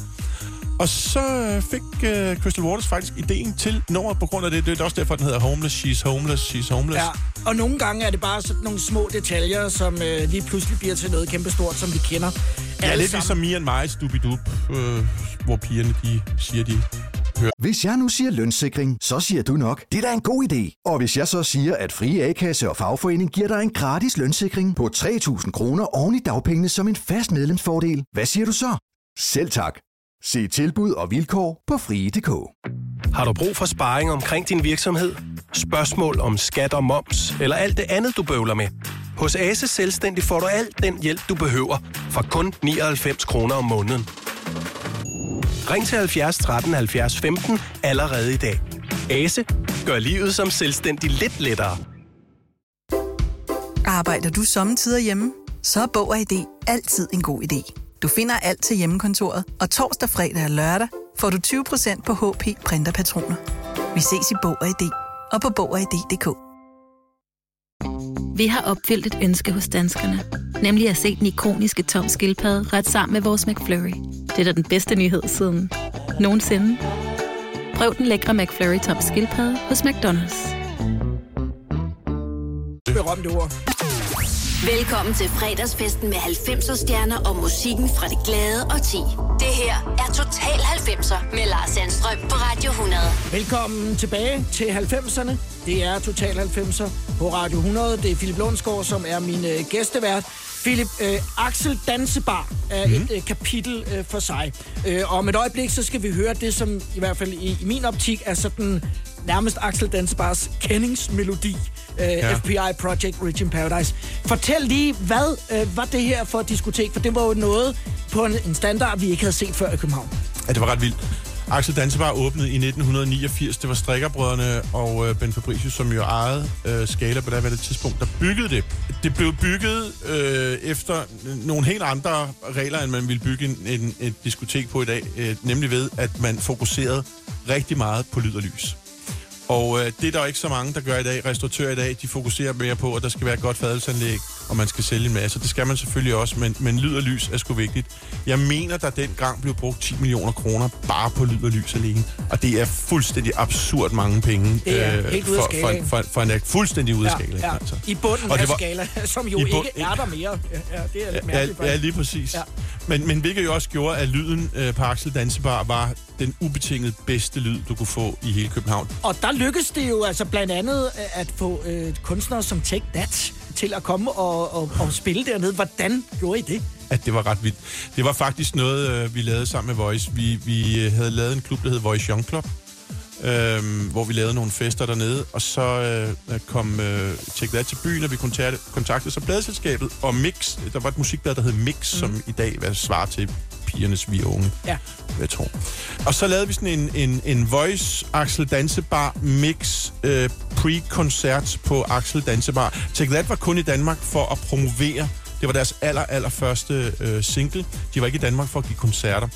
Og så øh, fik uh, Crystal Waters faktisk ideen til nummeret på grund af det. Det er også derfor, den hedder Homeless, She's Homeless, She's Homeless. Ja, og nogle gange er det bare sådan nogle små detaljer, som øh, lige pludselig bliver til noget kæmpestort, som vi kender. Ja, lidt sammen. ligesom Me and My, Stupid øh, hvor pigerne de siger, de høre. Hvis jeg nu siger lønssikring, så siger du nok, det er da en god idé. Og hvis jeg så siger, at Frie A-kasse og fagforening giver dig en gratis lønssikring på 3.000 kroner oven i dagpengene som en fast medlemsfordel, hvad siger du så? Selv tak. Se tilbud og vilkår på frie.dk. Har du brug for sparring omkring din virksomhed? Spørgsmål om skat og moms, eller alt det andet, du bøvler med? Hos Ase Selvstændig får du alt den hjælp, du behøver, for kun 99 kroner om måneden. Ring til 70 13 70 15 allerede i dag. Ase gør livet som selvstændig lidt lettere. Arbejder du sommetider hjemme? Så er Bog og ID altid en god idé. Du finder alt til hjemmekontoret, og torsdag, fredag og lørdag får du 20% på HP printerpatroner. Vi ses i Bog og ID og på Bog og ID.dk. Vi har opfyldt et ønske hos danskerne. Nemlig at se den ikoniske tom skildpadde ret sammen med vores McFlurry. Det er da den bedste nyhed siden nogensinde. Prøv den lækre McFlurry tom skildpadde hos McDonald's. Berømte ord. Velkommen til fredagsfesten med 90'er stjerner og musikken fra det glade og ti. Det her er Total 90'er med Lars Sandstrøm på Radio 100. Velkommen tilbage til 90'erne. Det er Total 90'er på Radio 100. Det er Philip Lundsgaard, som er min øh, gæstevært. Philip, øh, Axel Dansebar er mm. et øh, kapitel øh, for sig. Øh, og om et øjeblik, så skal vi høre det, som i hvert fald i, i min optik er sådan nærmest Axel Dansebars kendingsmelodi. Øh, ja. FBI Project Rich in Paradise. Fortæl lige, hvad øh, var det her for et diskotek? For det var jo noget på en, en standard, vi ikke havde set før i København. Ja, det var ret vildt. Axel Dansebar åbnede i 1989. Det var Strikkerbrødrene og øh, Ben Fabricius, som jo ejede øh, Skala på det tidspunkt, der byggede det. Det blev bygget øh, efter nogle helt andre regler, end man ville bygge en, en, et diskotek på i dag. Øh, nemlig ved, at man fokuserede rigtig meget på lyd og lys. Og øh, det er der ikke så mange, der gør i dag. Restauratører i dag, de fokuserer mere på, at der skal være et godt fadelsanlæg, og man skal sælge en masse. Det skal man selvfølgelig også, men, men lyd og lys er sgu vigtigt. Jeg mener, der dengang blev brugt 10 millioner kroner bare på lyd og lys alene. Og det er fuldstændig absurd mange penge. Det er øh, helt ude for, for, for, for, en fuldstændig ude af Ja, skalaen. ja. Altså. I bunden Og af var- skala, som jo I ikke bund- er der mere. Ja, det er lidt Ja, mærkeligt. ja, faktisk. lige præcis. Ja. Ja. Men, men hvilket jo også gjorde, at lyden øh, på Axel Dansebar var den ubetinget bedste lyd, du kunne få i hele København. Og der lykkedes det jo altså blandt andet øh, at få øh, kunstnere som Take That til at komme og, og, og spille dernede. Hvordan gjorde I det? at det var ret vildt. Det var faktisk noget, øh, vi lavede sammen med Voice. Vi, vi øh, havde lavet en klub, der hed Voice Young Club, øh, hvor vi lavede nogle fester dernede, og så øh, kom øh, Take That til byen, og vi kontaktede, kontaktede så pladselskabet, og Mix, der var et musikblad, der hed Mix, mm. som i dag hvad svarer til pigernes vi er unge, Ja. jeg tror. Og så lavede vi sådan en, en, en Voice Axel Dansebar Mix øh, pre-koncert på Axel Dansebar. Take That var kun i Danmark for at promovere det var deres aller, aller første øh, single. De var ikke i Danmark for at give koncerter.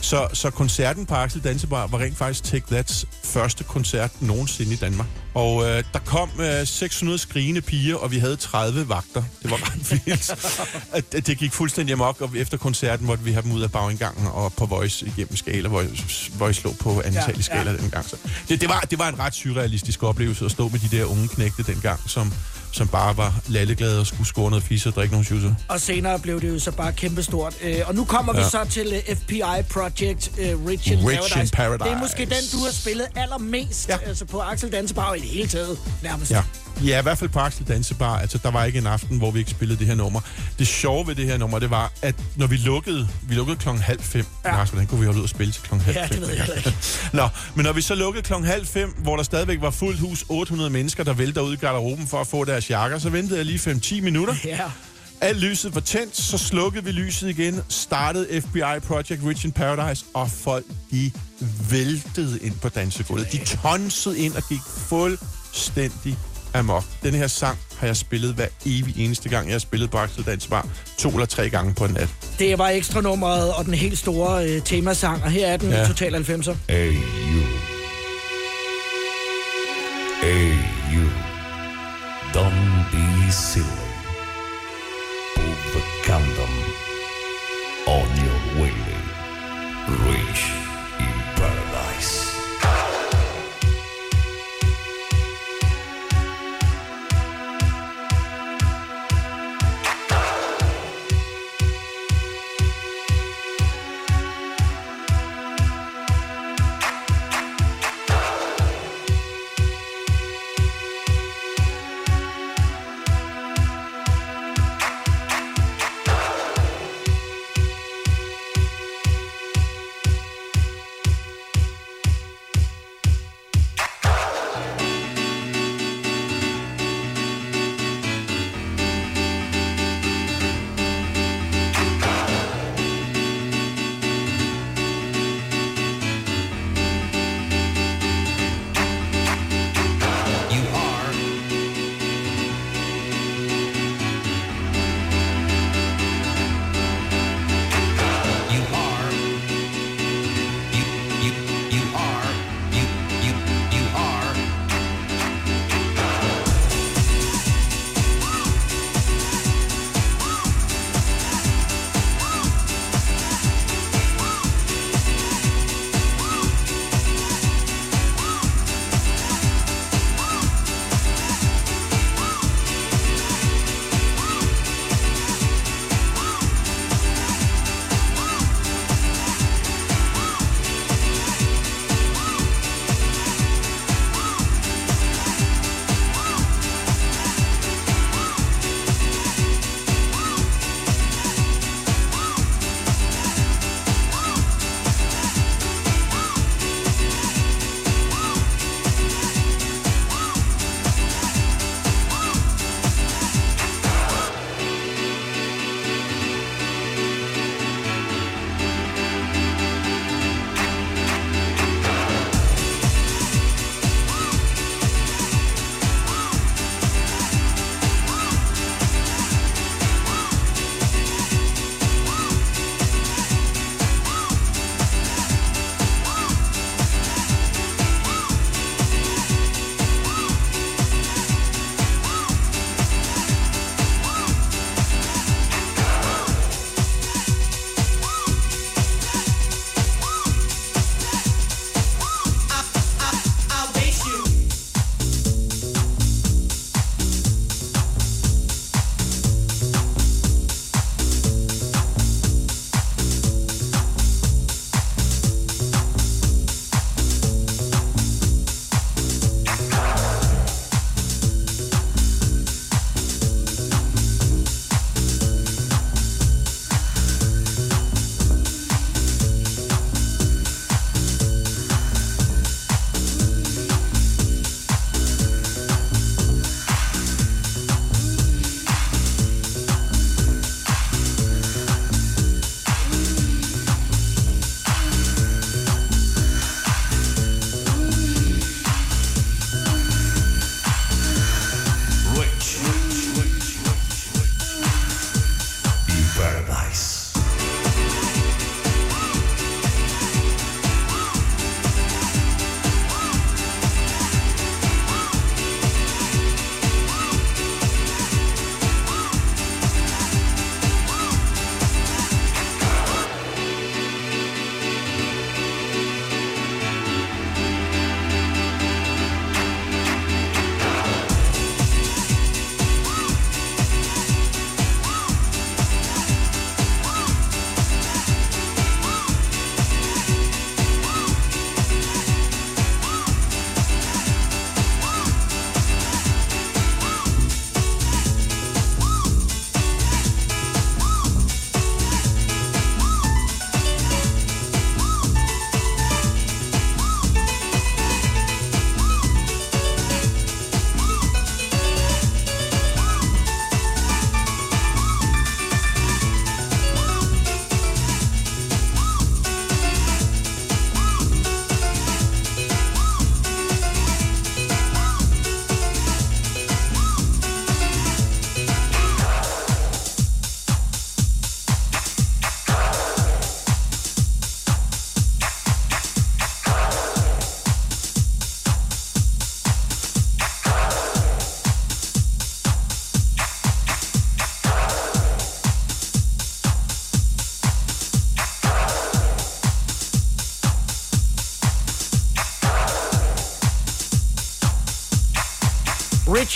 Så, så koncerten på Axel Dansebar var rent faktisk Take That's første koncert nogensinde i Danmark. Og øh, der kom øh, 600 skrigende piger, og vi havde 30 vagter. Det var ret vildt. det gik fuldstændig amok, og efter koncerten måtte vi have dem ud af bagindgangen og på Voice igennem skala. Voice, Voice lå på anden Ja, skala ja. dengang. Så det, det, var, det var en ret surrealistisk oplevelse at stå med de der unge knægte dengang, som, som bare var lalleglade og skulle score noget fisse og drikke nogle schusser. Og senere blev det jo så bare kæmpestort. Øh, og nu kommer ja. vi så til uh, FBI Project uh, Rich in Rich in Paradise. Paradise. Det er måske den, du har spillet allermest ja. altså på Axel Dansebar i det hele taget, nærmest. Ja. Ja, i hvert fald på Axel Dansebar. Altså, der var ikke en aften, hvor vi ikke spillede det her nummer. Det sjove ved det her nummer, det var, at når vi lukkede, vi lukkede klokken halv fem. Ja. Lars, hvordan kunne vi holde ud og spille til klokken halv Ja, fem? det ved jeg ikke. Nå, men når vi så lukkede klokken halv fem, hvor der stadigvæk var fuldt hus, 800 mennesker, der vælter ud i garderoben for at få deres jakker, så ventede jeg lige 5-10 minutter. Ja. Alt lyset var tændt, så slukkede vi lyset igen, startede FBI Project Rich in Paradise, og folk, de væltede ind på dansegulvet. De tonsede ind og gik fuldstændig amok. Den her sang har jeg spillet hver evig eneste gang, jeg har spillet på Axel Dansbar. To eller tre gange på en nat. Det var ekstra nummeret og den helt store øh, temasang, og her er den ja. Total 90'er. Hey, you. Hey, you. Don't be silly. Overcome them on your way. Reach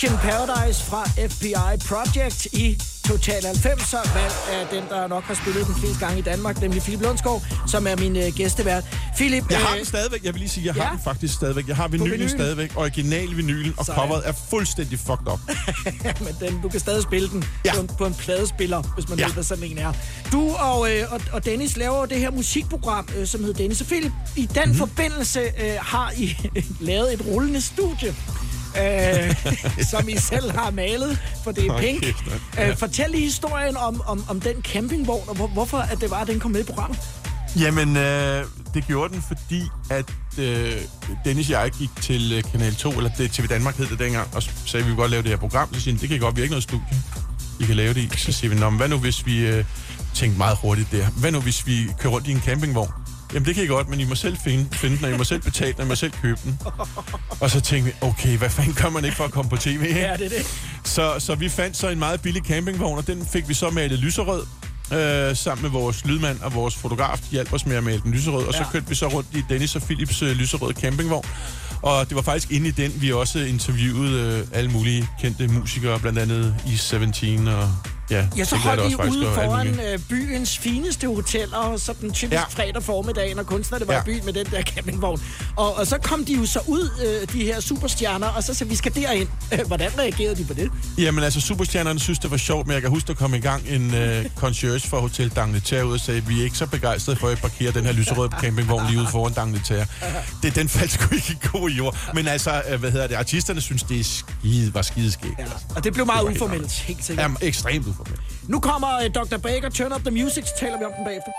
Rich in Paradise fra FBI Project i Total 90'er, valgt af den, der nok har spillet den flest gange i Danmark, nemlig Philip Lundsgaard, som er min øh, gæstevært. Philip, Jeg har øh, den stadigvæk, jeg vil lige sige, jeg ja? har den faktisk stadigvæk. Jeg har vinylen vinyl? stadigvæk, original vinylen, og coveret er fuldstændig fucked up. men den, du kan stadig spille den ja. på, en, på en pladespiller, hvis man ja. Ved, hvad sådan en er. Du og, øh, og, og Dennis laver det her musikprogram, øh, som hedder Dennis og Philip. I den mm-hmm. forbindelse øh, har I lavet et rullende studie. Øh, som I selv har malet, for det er pink. Øh, fortæl lige historien om, om, om den campingvogn, og hvor, hvorfor at det var, at den kom med i programmet. Jamen, øh, det gjorde den, fordi at øh, Dennis og jeg gik til øh, Kanal 2, eller det, TV Danmark hed det dengang, og så sagde vi, vi vil godt lave det her program. Så siger det kan I godt, vi har ikke noget studie, I kan lave det i. Så siger vi, Nå, men hvad nu hvis vi øh, tænkte meget hurtigt der? Hvad nu hvis vi kører rundt i en campingvogn? Jamen det kan I godt, men I må selv finde, finde den, og I må selv betale den, og I må selv købe den. Og så tænkte vi, okay, hvad fanden gør man ikke for at komme på tv? Ikke? Ja, det er det. Så, så vi fandt så en meget billig campingvogn, og den fik vi så malet lyserød. Øh, sammen med vores lydmand og vores fotograf. De hjalp os med at male den lyserød, og så Ja. kørte vi så rundt i Dennis og Philips øh, lyserøde campingvogn. Og det var faktisk inde i den, vi også interviewede øh, alle mulige kendte musikere, blandt andet i 17 og ja, Ja, så holdt faktisk, ude foran øh, byens fineste hoteller, sådan typisk ja. Fredag formiddag, når kunstnerne var Ja. i byen med den der campingvogn. Og, og så kom de jo så ud, øh, de her superstjerner, og så sagde vi skal derind. Hvordan reagerede de på det? Jamen altså, superstjernerne synes, det var sjovt, men jeg kan huske, der kom i gang en øh, concierge fra Hotel Dangleterre ud og sagde, vi er ikke så begejstrede for at parkere den her lyserøde campingvogn lige ude foran Dangleterre. Det, den faldt sgu ikke i god jord. Men altså, øh, hvad hedder det, artisterne synes, det er skide, var skideskægt. Ja. Og det blev meget uformelt, helt sikkert. Jamen, ekstremt. Nu kommer øh, Dr. Baker, Turn Up The Music, så taler vi om den bagefter.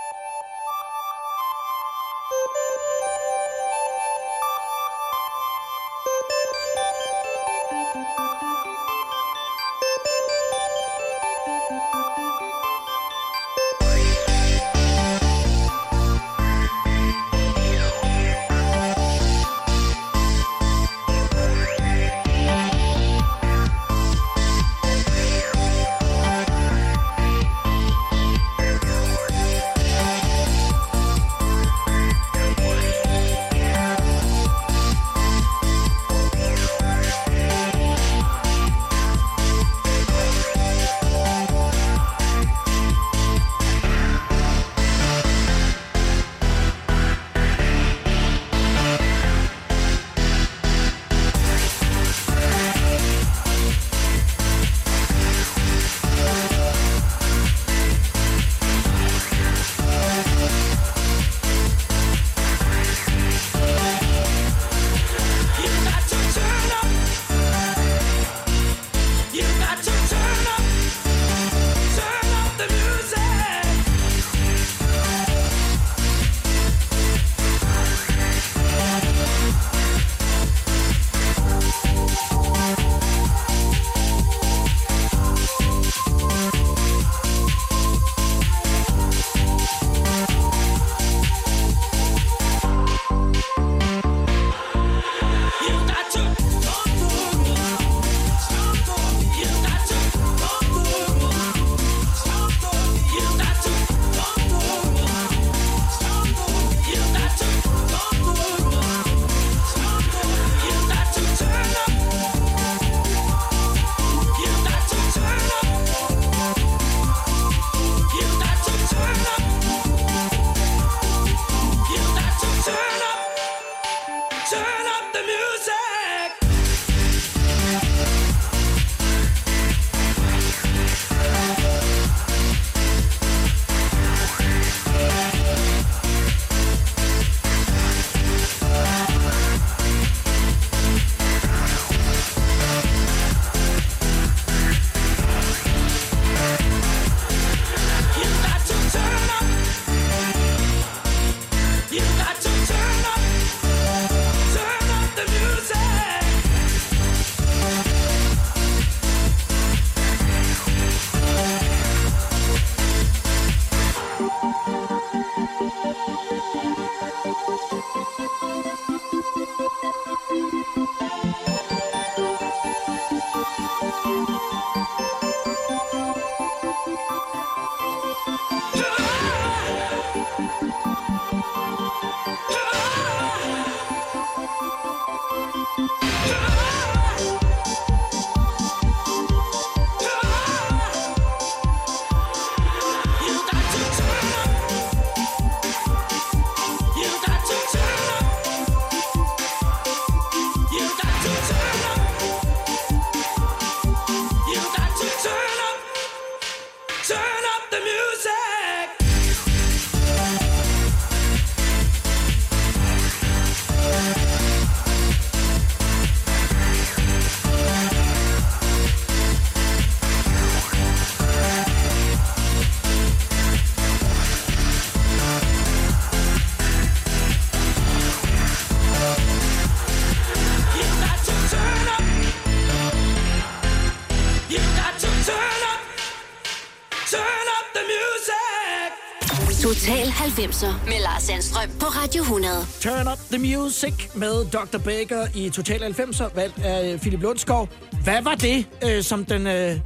Turn Up The Music med Dr. Baker i Total 90'er, valgt af Philip Lundsgaard. Hvad var det, øh, som den øh,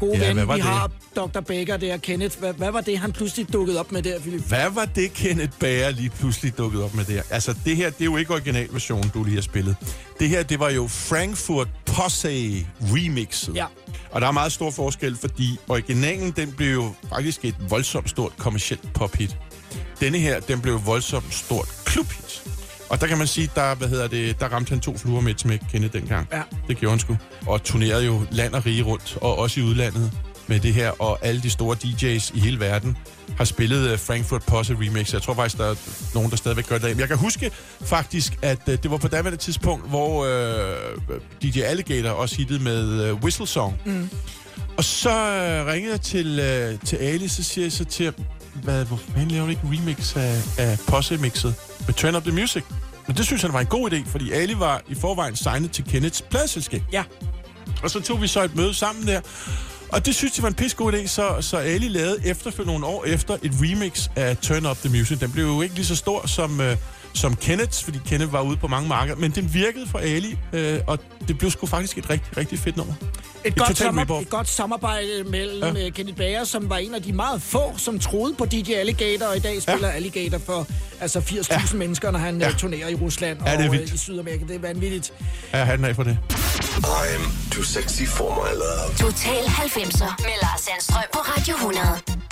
gode Ja, ven, vi det? har, Dr. Baker der, Kenneth, hvad, hvad var det, han pludselig dukkede op med der, Philip? Hvad var det, Kenneth Bager lige pludselig dukket op med der? Altså, det her, det er jo ikke originalversionen, du lige har spillet. Det her, det var jo Frankfurt Posse remixet. Ja. Og der er meget stor forskel, fordi originalen, den blev jo faktisk et voldsomt stort kommercielt pophit. Denne her, den blev voldsomt stort klubhit. Og der kan man sige, der, hvad hedder det, der ramte han to fluer med et smæk, Kenneth, dengang. Ja. Det gjorde han sgu. Og turnerede jo land og rige rundt, og også i udlandet med det her. Og alle de store DJ's i hele verden har spillet uh, Frankfurt Posse Remix. Jeg tror faktisk, der er nogen, der stadigvæk gør det. Men jeg kan huske faktisk, at uh, det var på daværende tidspunkt, hvor uh, DJ Alligator også hittede med uh, Whistle Song. Mm. Og så øh, ringede jeg til, øh, til Ali, så siger jeg så til hvad, hvor fanden laver du ikke remix af, af Posse-mixet med Turn Up The Music? Men det synes han var en god idé, fordi Ali var i forvejen signet til Kenneths pladselskab. Ja. Og så tog vi så et møde sammen der, og det synes jeg var en pisse god idé, så, så Ali lavede efterfølgende nogle år efter et remix af Turn Up The Music. Den blev jo ikke lige så stor som, øh, som Kenneths, fordi Kenneth var ude på mange markeder, men den virkede for Ali, øh, og det blev sgu faktisk et rigtig, rigtig fedt nummer. Et, godt, sommer, et godt samarbejde mellem Ja. ja. Kenneth Bager, som var en af de meget få, som troede på DJ Alligator, og i dag spiller ja. Alligator for altså 80.000 ja. mennesker, når han Ja. ja. turnerer i Rusland Ja, er og øh, i Sydamerika. Det er vanvittigt. Ja, hatten af for det. I'm too sexy for my love. Total 90'er med Lars Sandstrøm på Radio 100.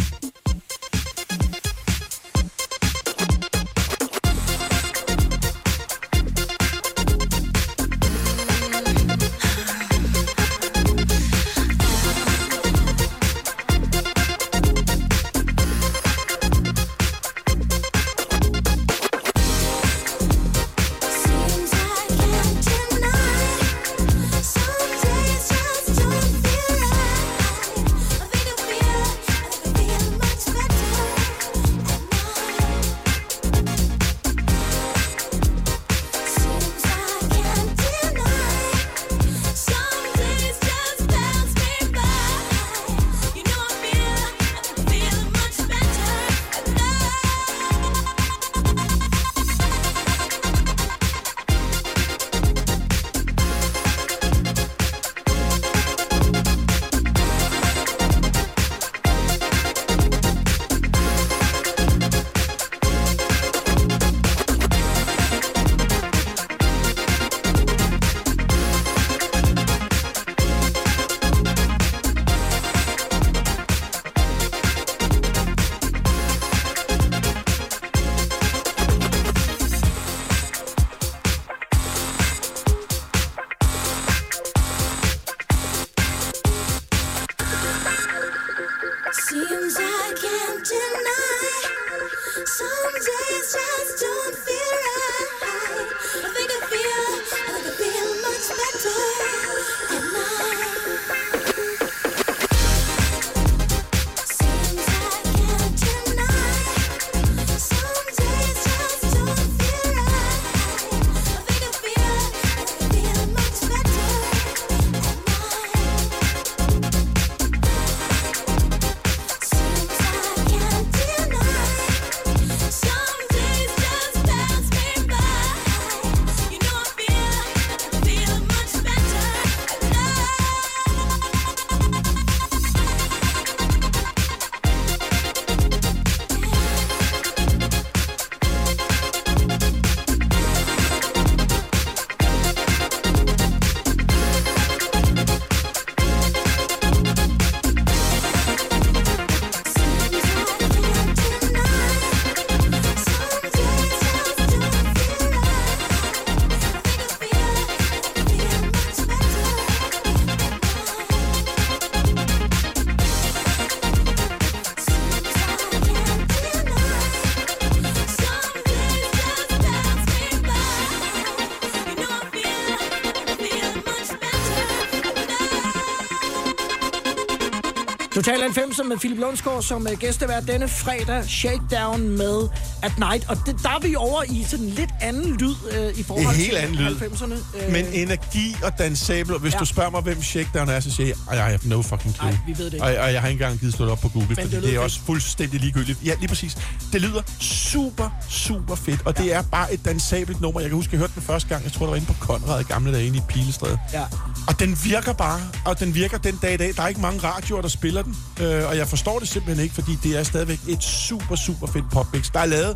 Total 90 med Philip Lundsgaard som øh, gæstevært denne fredag. Shakedown med at Night. Og det, der er vi over i sådan en lidt anden lyd uh, i forhold En helt til anden lyd. 90'erne. Uh, Men energi og og hvis Ja. ja. du spørger mig, hvem Shakedown er, så siger jeg, I have no fucking clue. Nej, vi ved det ikke. Og, og jeg har ikke engang givet slå det op på Google, fordi det det, er fedt. også fuldstændig ligegyldigt. Ja, lige præcis. Det lyder super, super fedt, og det er bare et dansabelt nummer. Jeg kan huske, jeg hørte den første gang, jeg tror, det var inde på Konrad i gamle dage inde i Pilestræde. Ja. Og den virker bare, og den virker den dag i dag. Der er ikke mange radioer, der spiller den, øh, og jeg forstår det simpelthen ikke, fordi det er stadigvæk et super, super fedt popmix. Der er lavet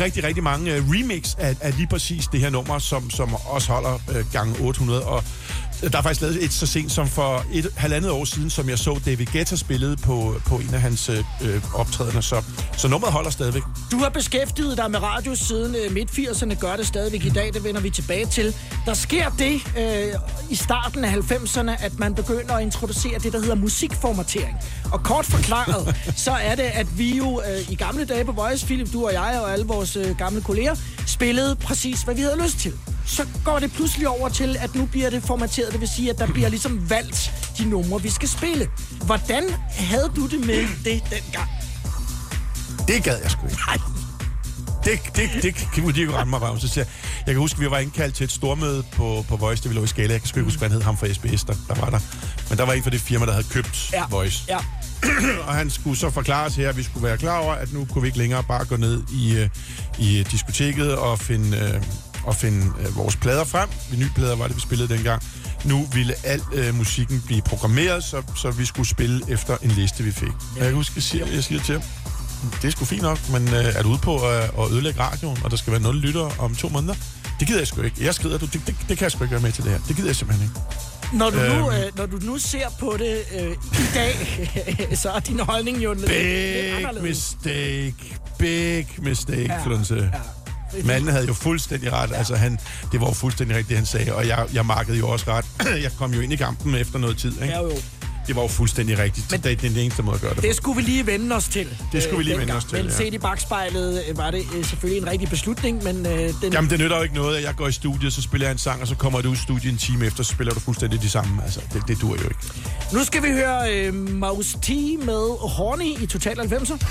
rigtig, rigtig mange øh, remix af, af lige præcis det her nummer, som, som også holder øh, gang 800, og der er faktisk lavet et så sent som for et halvandet år siden, som jeg så David Guetta spillede på, på en af hans øh, øh, optrædener, så, så nummeret holder stadigvæk. Du har beskæftiget dig med radio siden øh, midt-80'erne, gør det stadigvæk i dag, det vender vi tilbage til. Der sker det øh, i starten af 90'erne, at man begynder at introducere det, der hedder musikformatering. Og kort forklaret, så er det, at vi jo øh, i gamle dage på Voice, Philip, du og jeg og alle vores øh, gamle kolleger, spillede præcis, hvad vi havde lyst til. Så går det pludselig over til, at nu bliver det formateret, det vil sige, at der bliver ligesom valgt de numre, vi skal spille. Hvordan havde du det med det dengang? Det gad jeg sgu ikke. Nej. Det, det, det, kunne de ikke ramme mig røven. Så siger jeg, jeg kan huske, vi var indkaldt til et stormøde på, på Voice, det vi lå i Skala. Jeg kan sgu ikke huske, hvad han hed, ham fra SBS, der, der var der. Men der var en fra det firma, der havde købt Ja. Voice. Ja. Og han skulle så forklare os her, at vi skulle være klar over, at nu kunne vi ikke længere bare gå ned i, øh, i diskoteket og finde, øh, og finde øh, vores plader frem. Vinylplader var det, vi spillede dengang. Nu ville al øh, musikken blive programmeret, så, så vi skulle spille efter en liste, vi fik. Ja. Jeg kan huske, jeg siger, jeg siger til ham, det er sgu fint nok, men øh, er du ude på at, at ødelægge radioen, og der skal være nul lyttere om to måneder? Det gider jeg sgu ikke. Jeg skrider, du, det, det, det kan jeg sgu ikke være med til det her. Det gider jeg simpelthen ikke. Når du, nu, Øhm. øh, når du nu ser på det øh, i dag, så er din holdning jo lidt, lidt Big anderledes. mistake. Big mistake, ja. Flunse. Ja. Manden havde jo fuldstændig ret. Ja. Altså, han, det var jo fuldstændig rigtigt, det han sagde. Og jeg, jeg markede jo også ret. jeg kom jo ind i kampen efter noget tid. Ikke? Ja, jo. Det var jo fuldstændig rigtigt. Men, det er den eneste måde at gøre det, Det på. skulle vi lige vende os til. Det skulle vi lige øh, vende os til, Men ja. set i bagspejlet øh, var det øh, selvfølgelig en rigtig beslutning, men øh, den... Jamen, det nytter jo ikke noget, at jeg går i studiet, så spiller jeg en sang, og så kommer du ud i studiet en time efter, så spiller du fuldstændig de samme. Altså, det, det dur jo ikke. Nu skal vi høre øh, Mouse T med Horny i Total 90'er.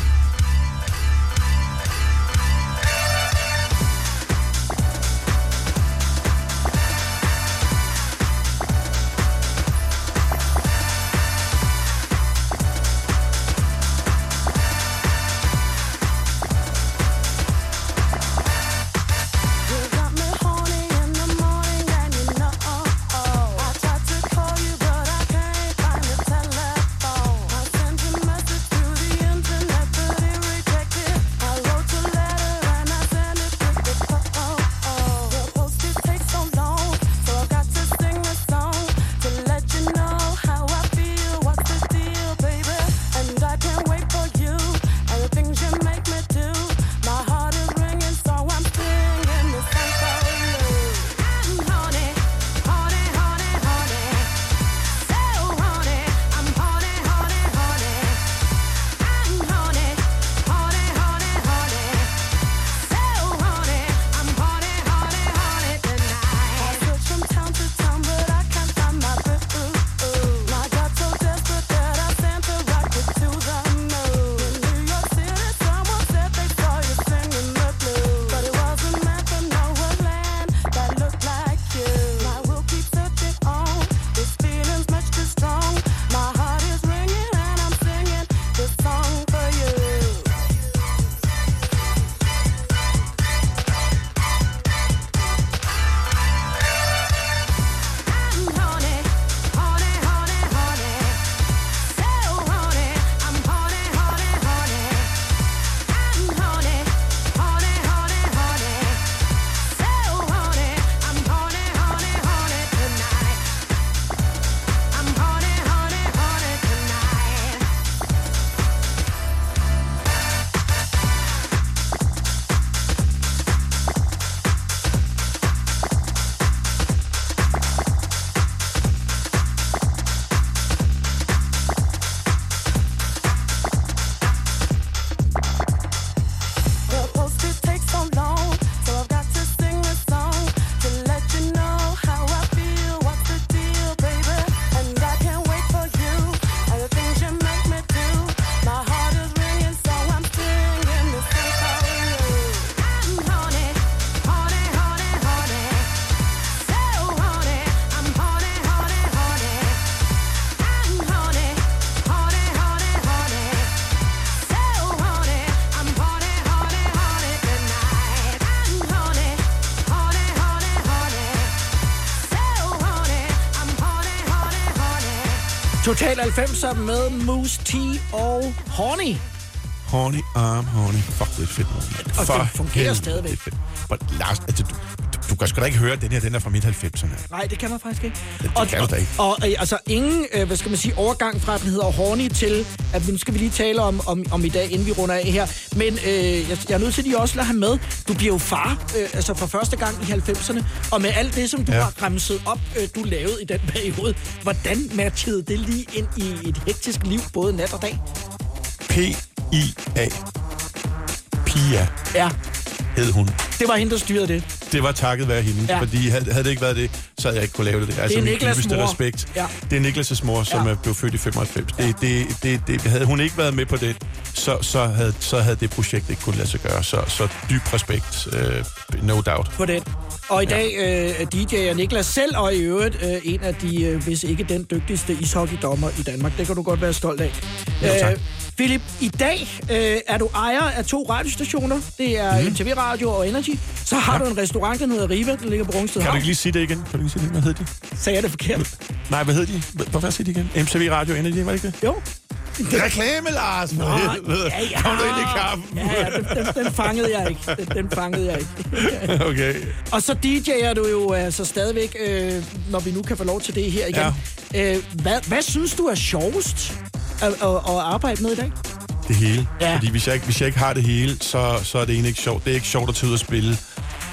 Total 90'er med Moose T og Horny. Horny Arm Horny. Fuck, det er fedt. Og For det fungerer helvede, stadigvæk. det er fedt. Men Lars, altså, du, du, kan sgu da ikke høre, at den her den er fra midt 90'erne. Nej, det kan man faktisk ikke. Det og, kan du da ikke. Og, og øh, altså ingen, øh, hvad skal man sige, overgang fra, at den hedder Horny til, at nu skal vi lige tale om, om, om i dag, inden vi runder af her. Men øh, jeg, jeg er nødt til lige også at lade have med. Du bliver jo far, øh, altså for første gang i 90'erne. Og med alt det, som du Ja. har remset op, øh, du lavede i den periode. Hvordan matchede det lige ind i et hektisk liv, både nat og dag? P-I-A. Pia Ja, hed hun. det var hende, der styrede det. Det var takket være hende, Ja. ja. fordi havde, havde det ikke været det, så havde jeg ikke kunne lave det. Altså, er min Niklas' mor. respekt. Ja. Det er Niklas' mor, som Ja. ja. er blevet født i 95. Det, det, det, det, havde hun ikke været med på det, så, så, havde, så havde det projekt ikke kunne lade sig gøre. Så, så dyb respekt, uh, no doubt. på den. Og i dag øh, er DJ og Niklas selv, og i øvrigt øh, en af de, øh, hvis ikke den dygtigste ishockeydommer i Danmark. Det kan du godt være stolt af. Jo, tak. Philip, i dag øh, er du ejer af to radiostationer. Det er mm. MTV Radio og Energy. Så har ja. du en restaurant, der hedder Riva, den ligger på Rungsted Kan du ikke lige sige det igen? Kan du ikke sige det? Hvad hed de? Sagde jeg det forkert? Nej, hvad hed de? Hvad siger de igen? MTV Radio Energy, var det ikke det? Jo. Reklame, Lars! Nå, helvede. ja, ja. Kom du ind i kampen? Ja, ja, den, den, den fangede jeg ikke. Den, den fangede jeg ikke. okay. Og så DJ'er du jo altså stadigvæk, øh, når vi nu kan få lov til det her igen. Ja. Øh, hvad, hvad synes du er sjovest at, at, at arbejde med i dag? Det hele. Ja. Fordi hvis jeg, ikke, hvis jeg ikke har det hele, så, så er det egentlig ikke sjovt. Det er ikke sjovt at tage ud og spille,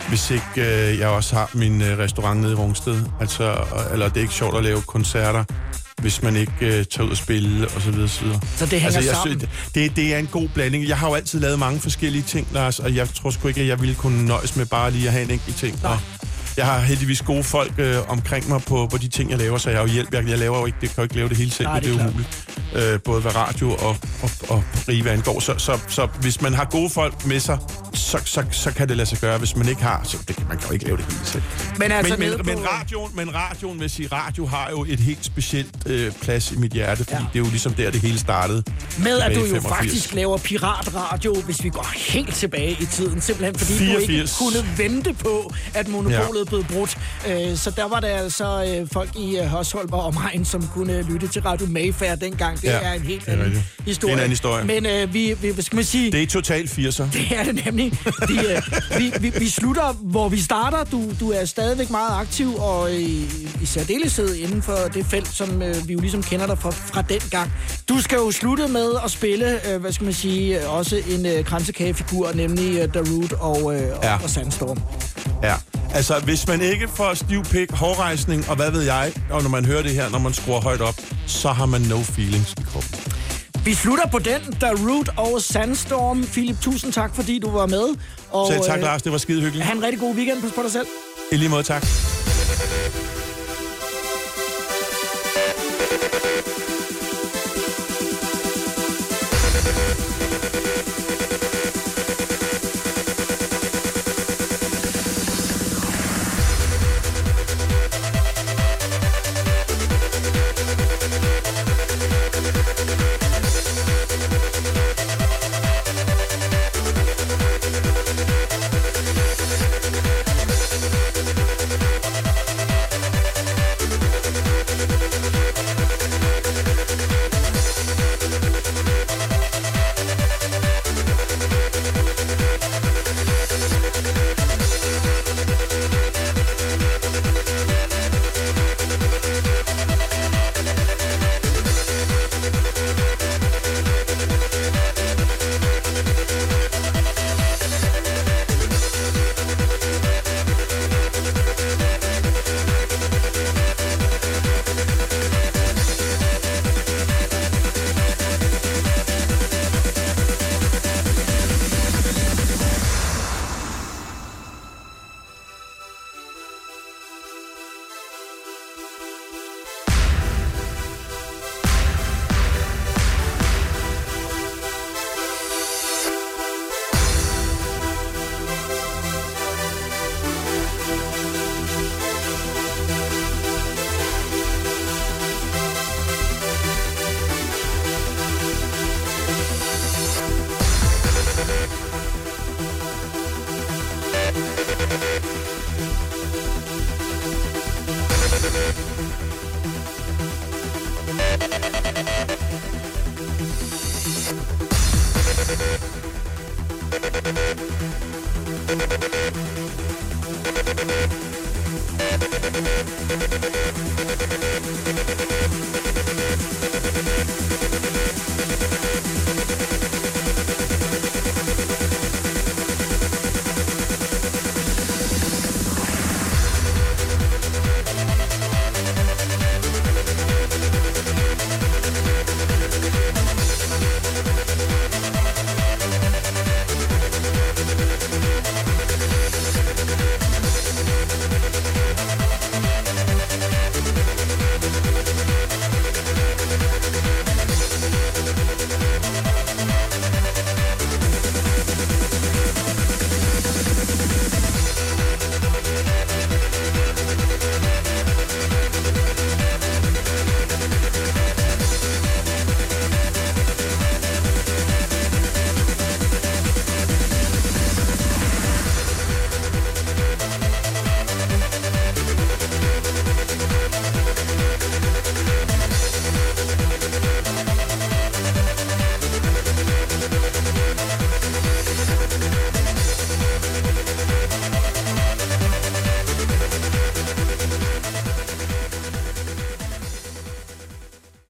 hvis ikke øh, jeg også har min øh, restaurant nede i Rungsted. Altså, eller det er ikke sjovt at lave koncerter, hvis man ikke øh, tager ud og spille, og så videre, så videre. Så det hænger jeg sammen? Synes, det, det er en god blanding. Jeg har jo altid lavet mange forskellige ting, Lars, og jeg tror sgu ikke, at jeg ville kunne nøjes med bare lige at have en enkelt ting. Og jeg har heldigvis gode folk øh, omkring mig på, på de ting, jeg laver, så jeg har jo hjælp. Jeg, jeg laver jo ikke, det kan jo ikke lave det hele selv, Nej, Nej, det det er umuligt. Øh, både hvad radio og, og, og Riva angår. Så, så, så hvis man har gode folk med sig, så, så, så kan det lade sig gøre. Hvis man ikke har, så det, kan- man kan jo ikke lave det hele selv. Men altså men, men, men, radioen, men radioen, vil sige, radio har jo et helt specielt øh, plads i mit hjerte, fordi ja. det er jo ligesom der, det hele startede. Med at du jo 85. faktisk laver piratradio, hvis vi går helt tilbage i tiden. Simpelthen fordi 84. du ikke kunne vente på, at monopolet blev brudt. Øh, Så der var der altså øh, folk i øh, Hørsholm og omegn, som kunne lytte til Radio Mayfair dengang. Det Ja, er en helt anden historie. Det er en anden historie. Men øh, vi, vi, hvad skal man sige... Det er totalt 80'er. Det er det nemlig. De, øh, vi, vi, vi slutter, hvor vi starter. Du, du er stadigvæk meget aktiv, og i, i særdeleshed inden for det felt, som øh, vi jo ligesom kender dig fra, fra den gang. Du skal jo slutte med at spille, øh, hvad skal man sige, også en øh, kransekagefigur, nemlig øh, Root og, øh, Ja. og, og Sandstorm. Ja, altså hvis man ikke får stiv pik, hårrejsning og hvad ved jeg, og når man hører det her, når man skruer højt op, så har man no feelings i kroppen. Vi slutter på den, The Root og Sandstorm. Philip, tusind tak, fordi du var med. Og, Selv tak, øh, Lars, det var skide hyggeligt. Ha' en rigtig god weekend. Pas på dig selv. I lige måde, tak.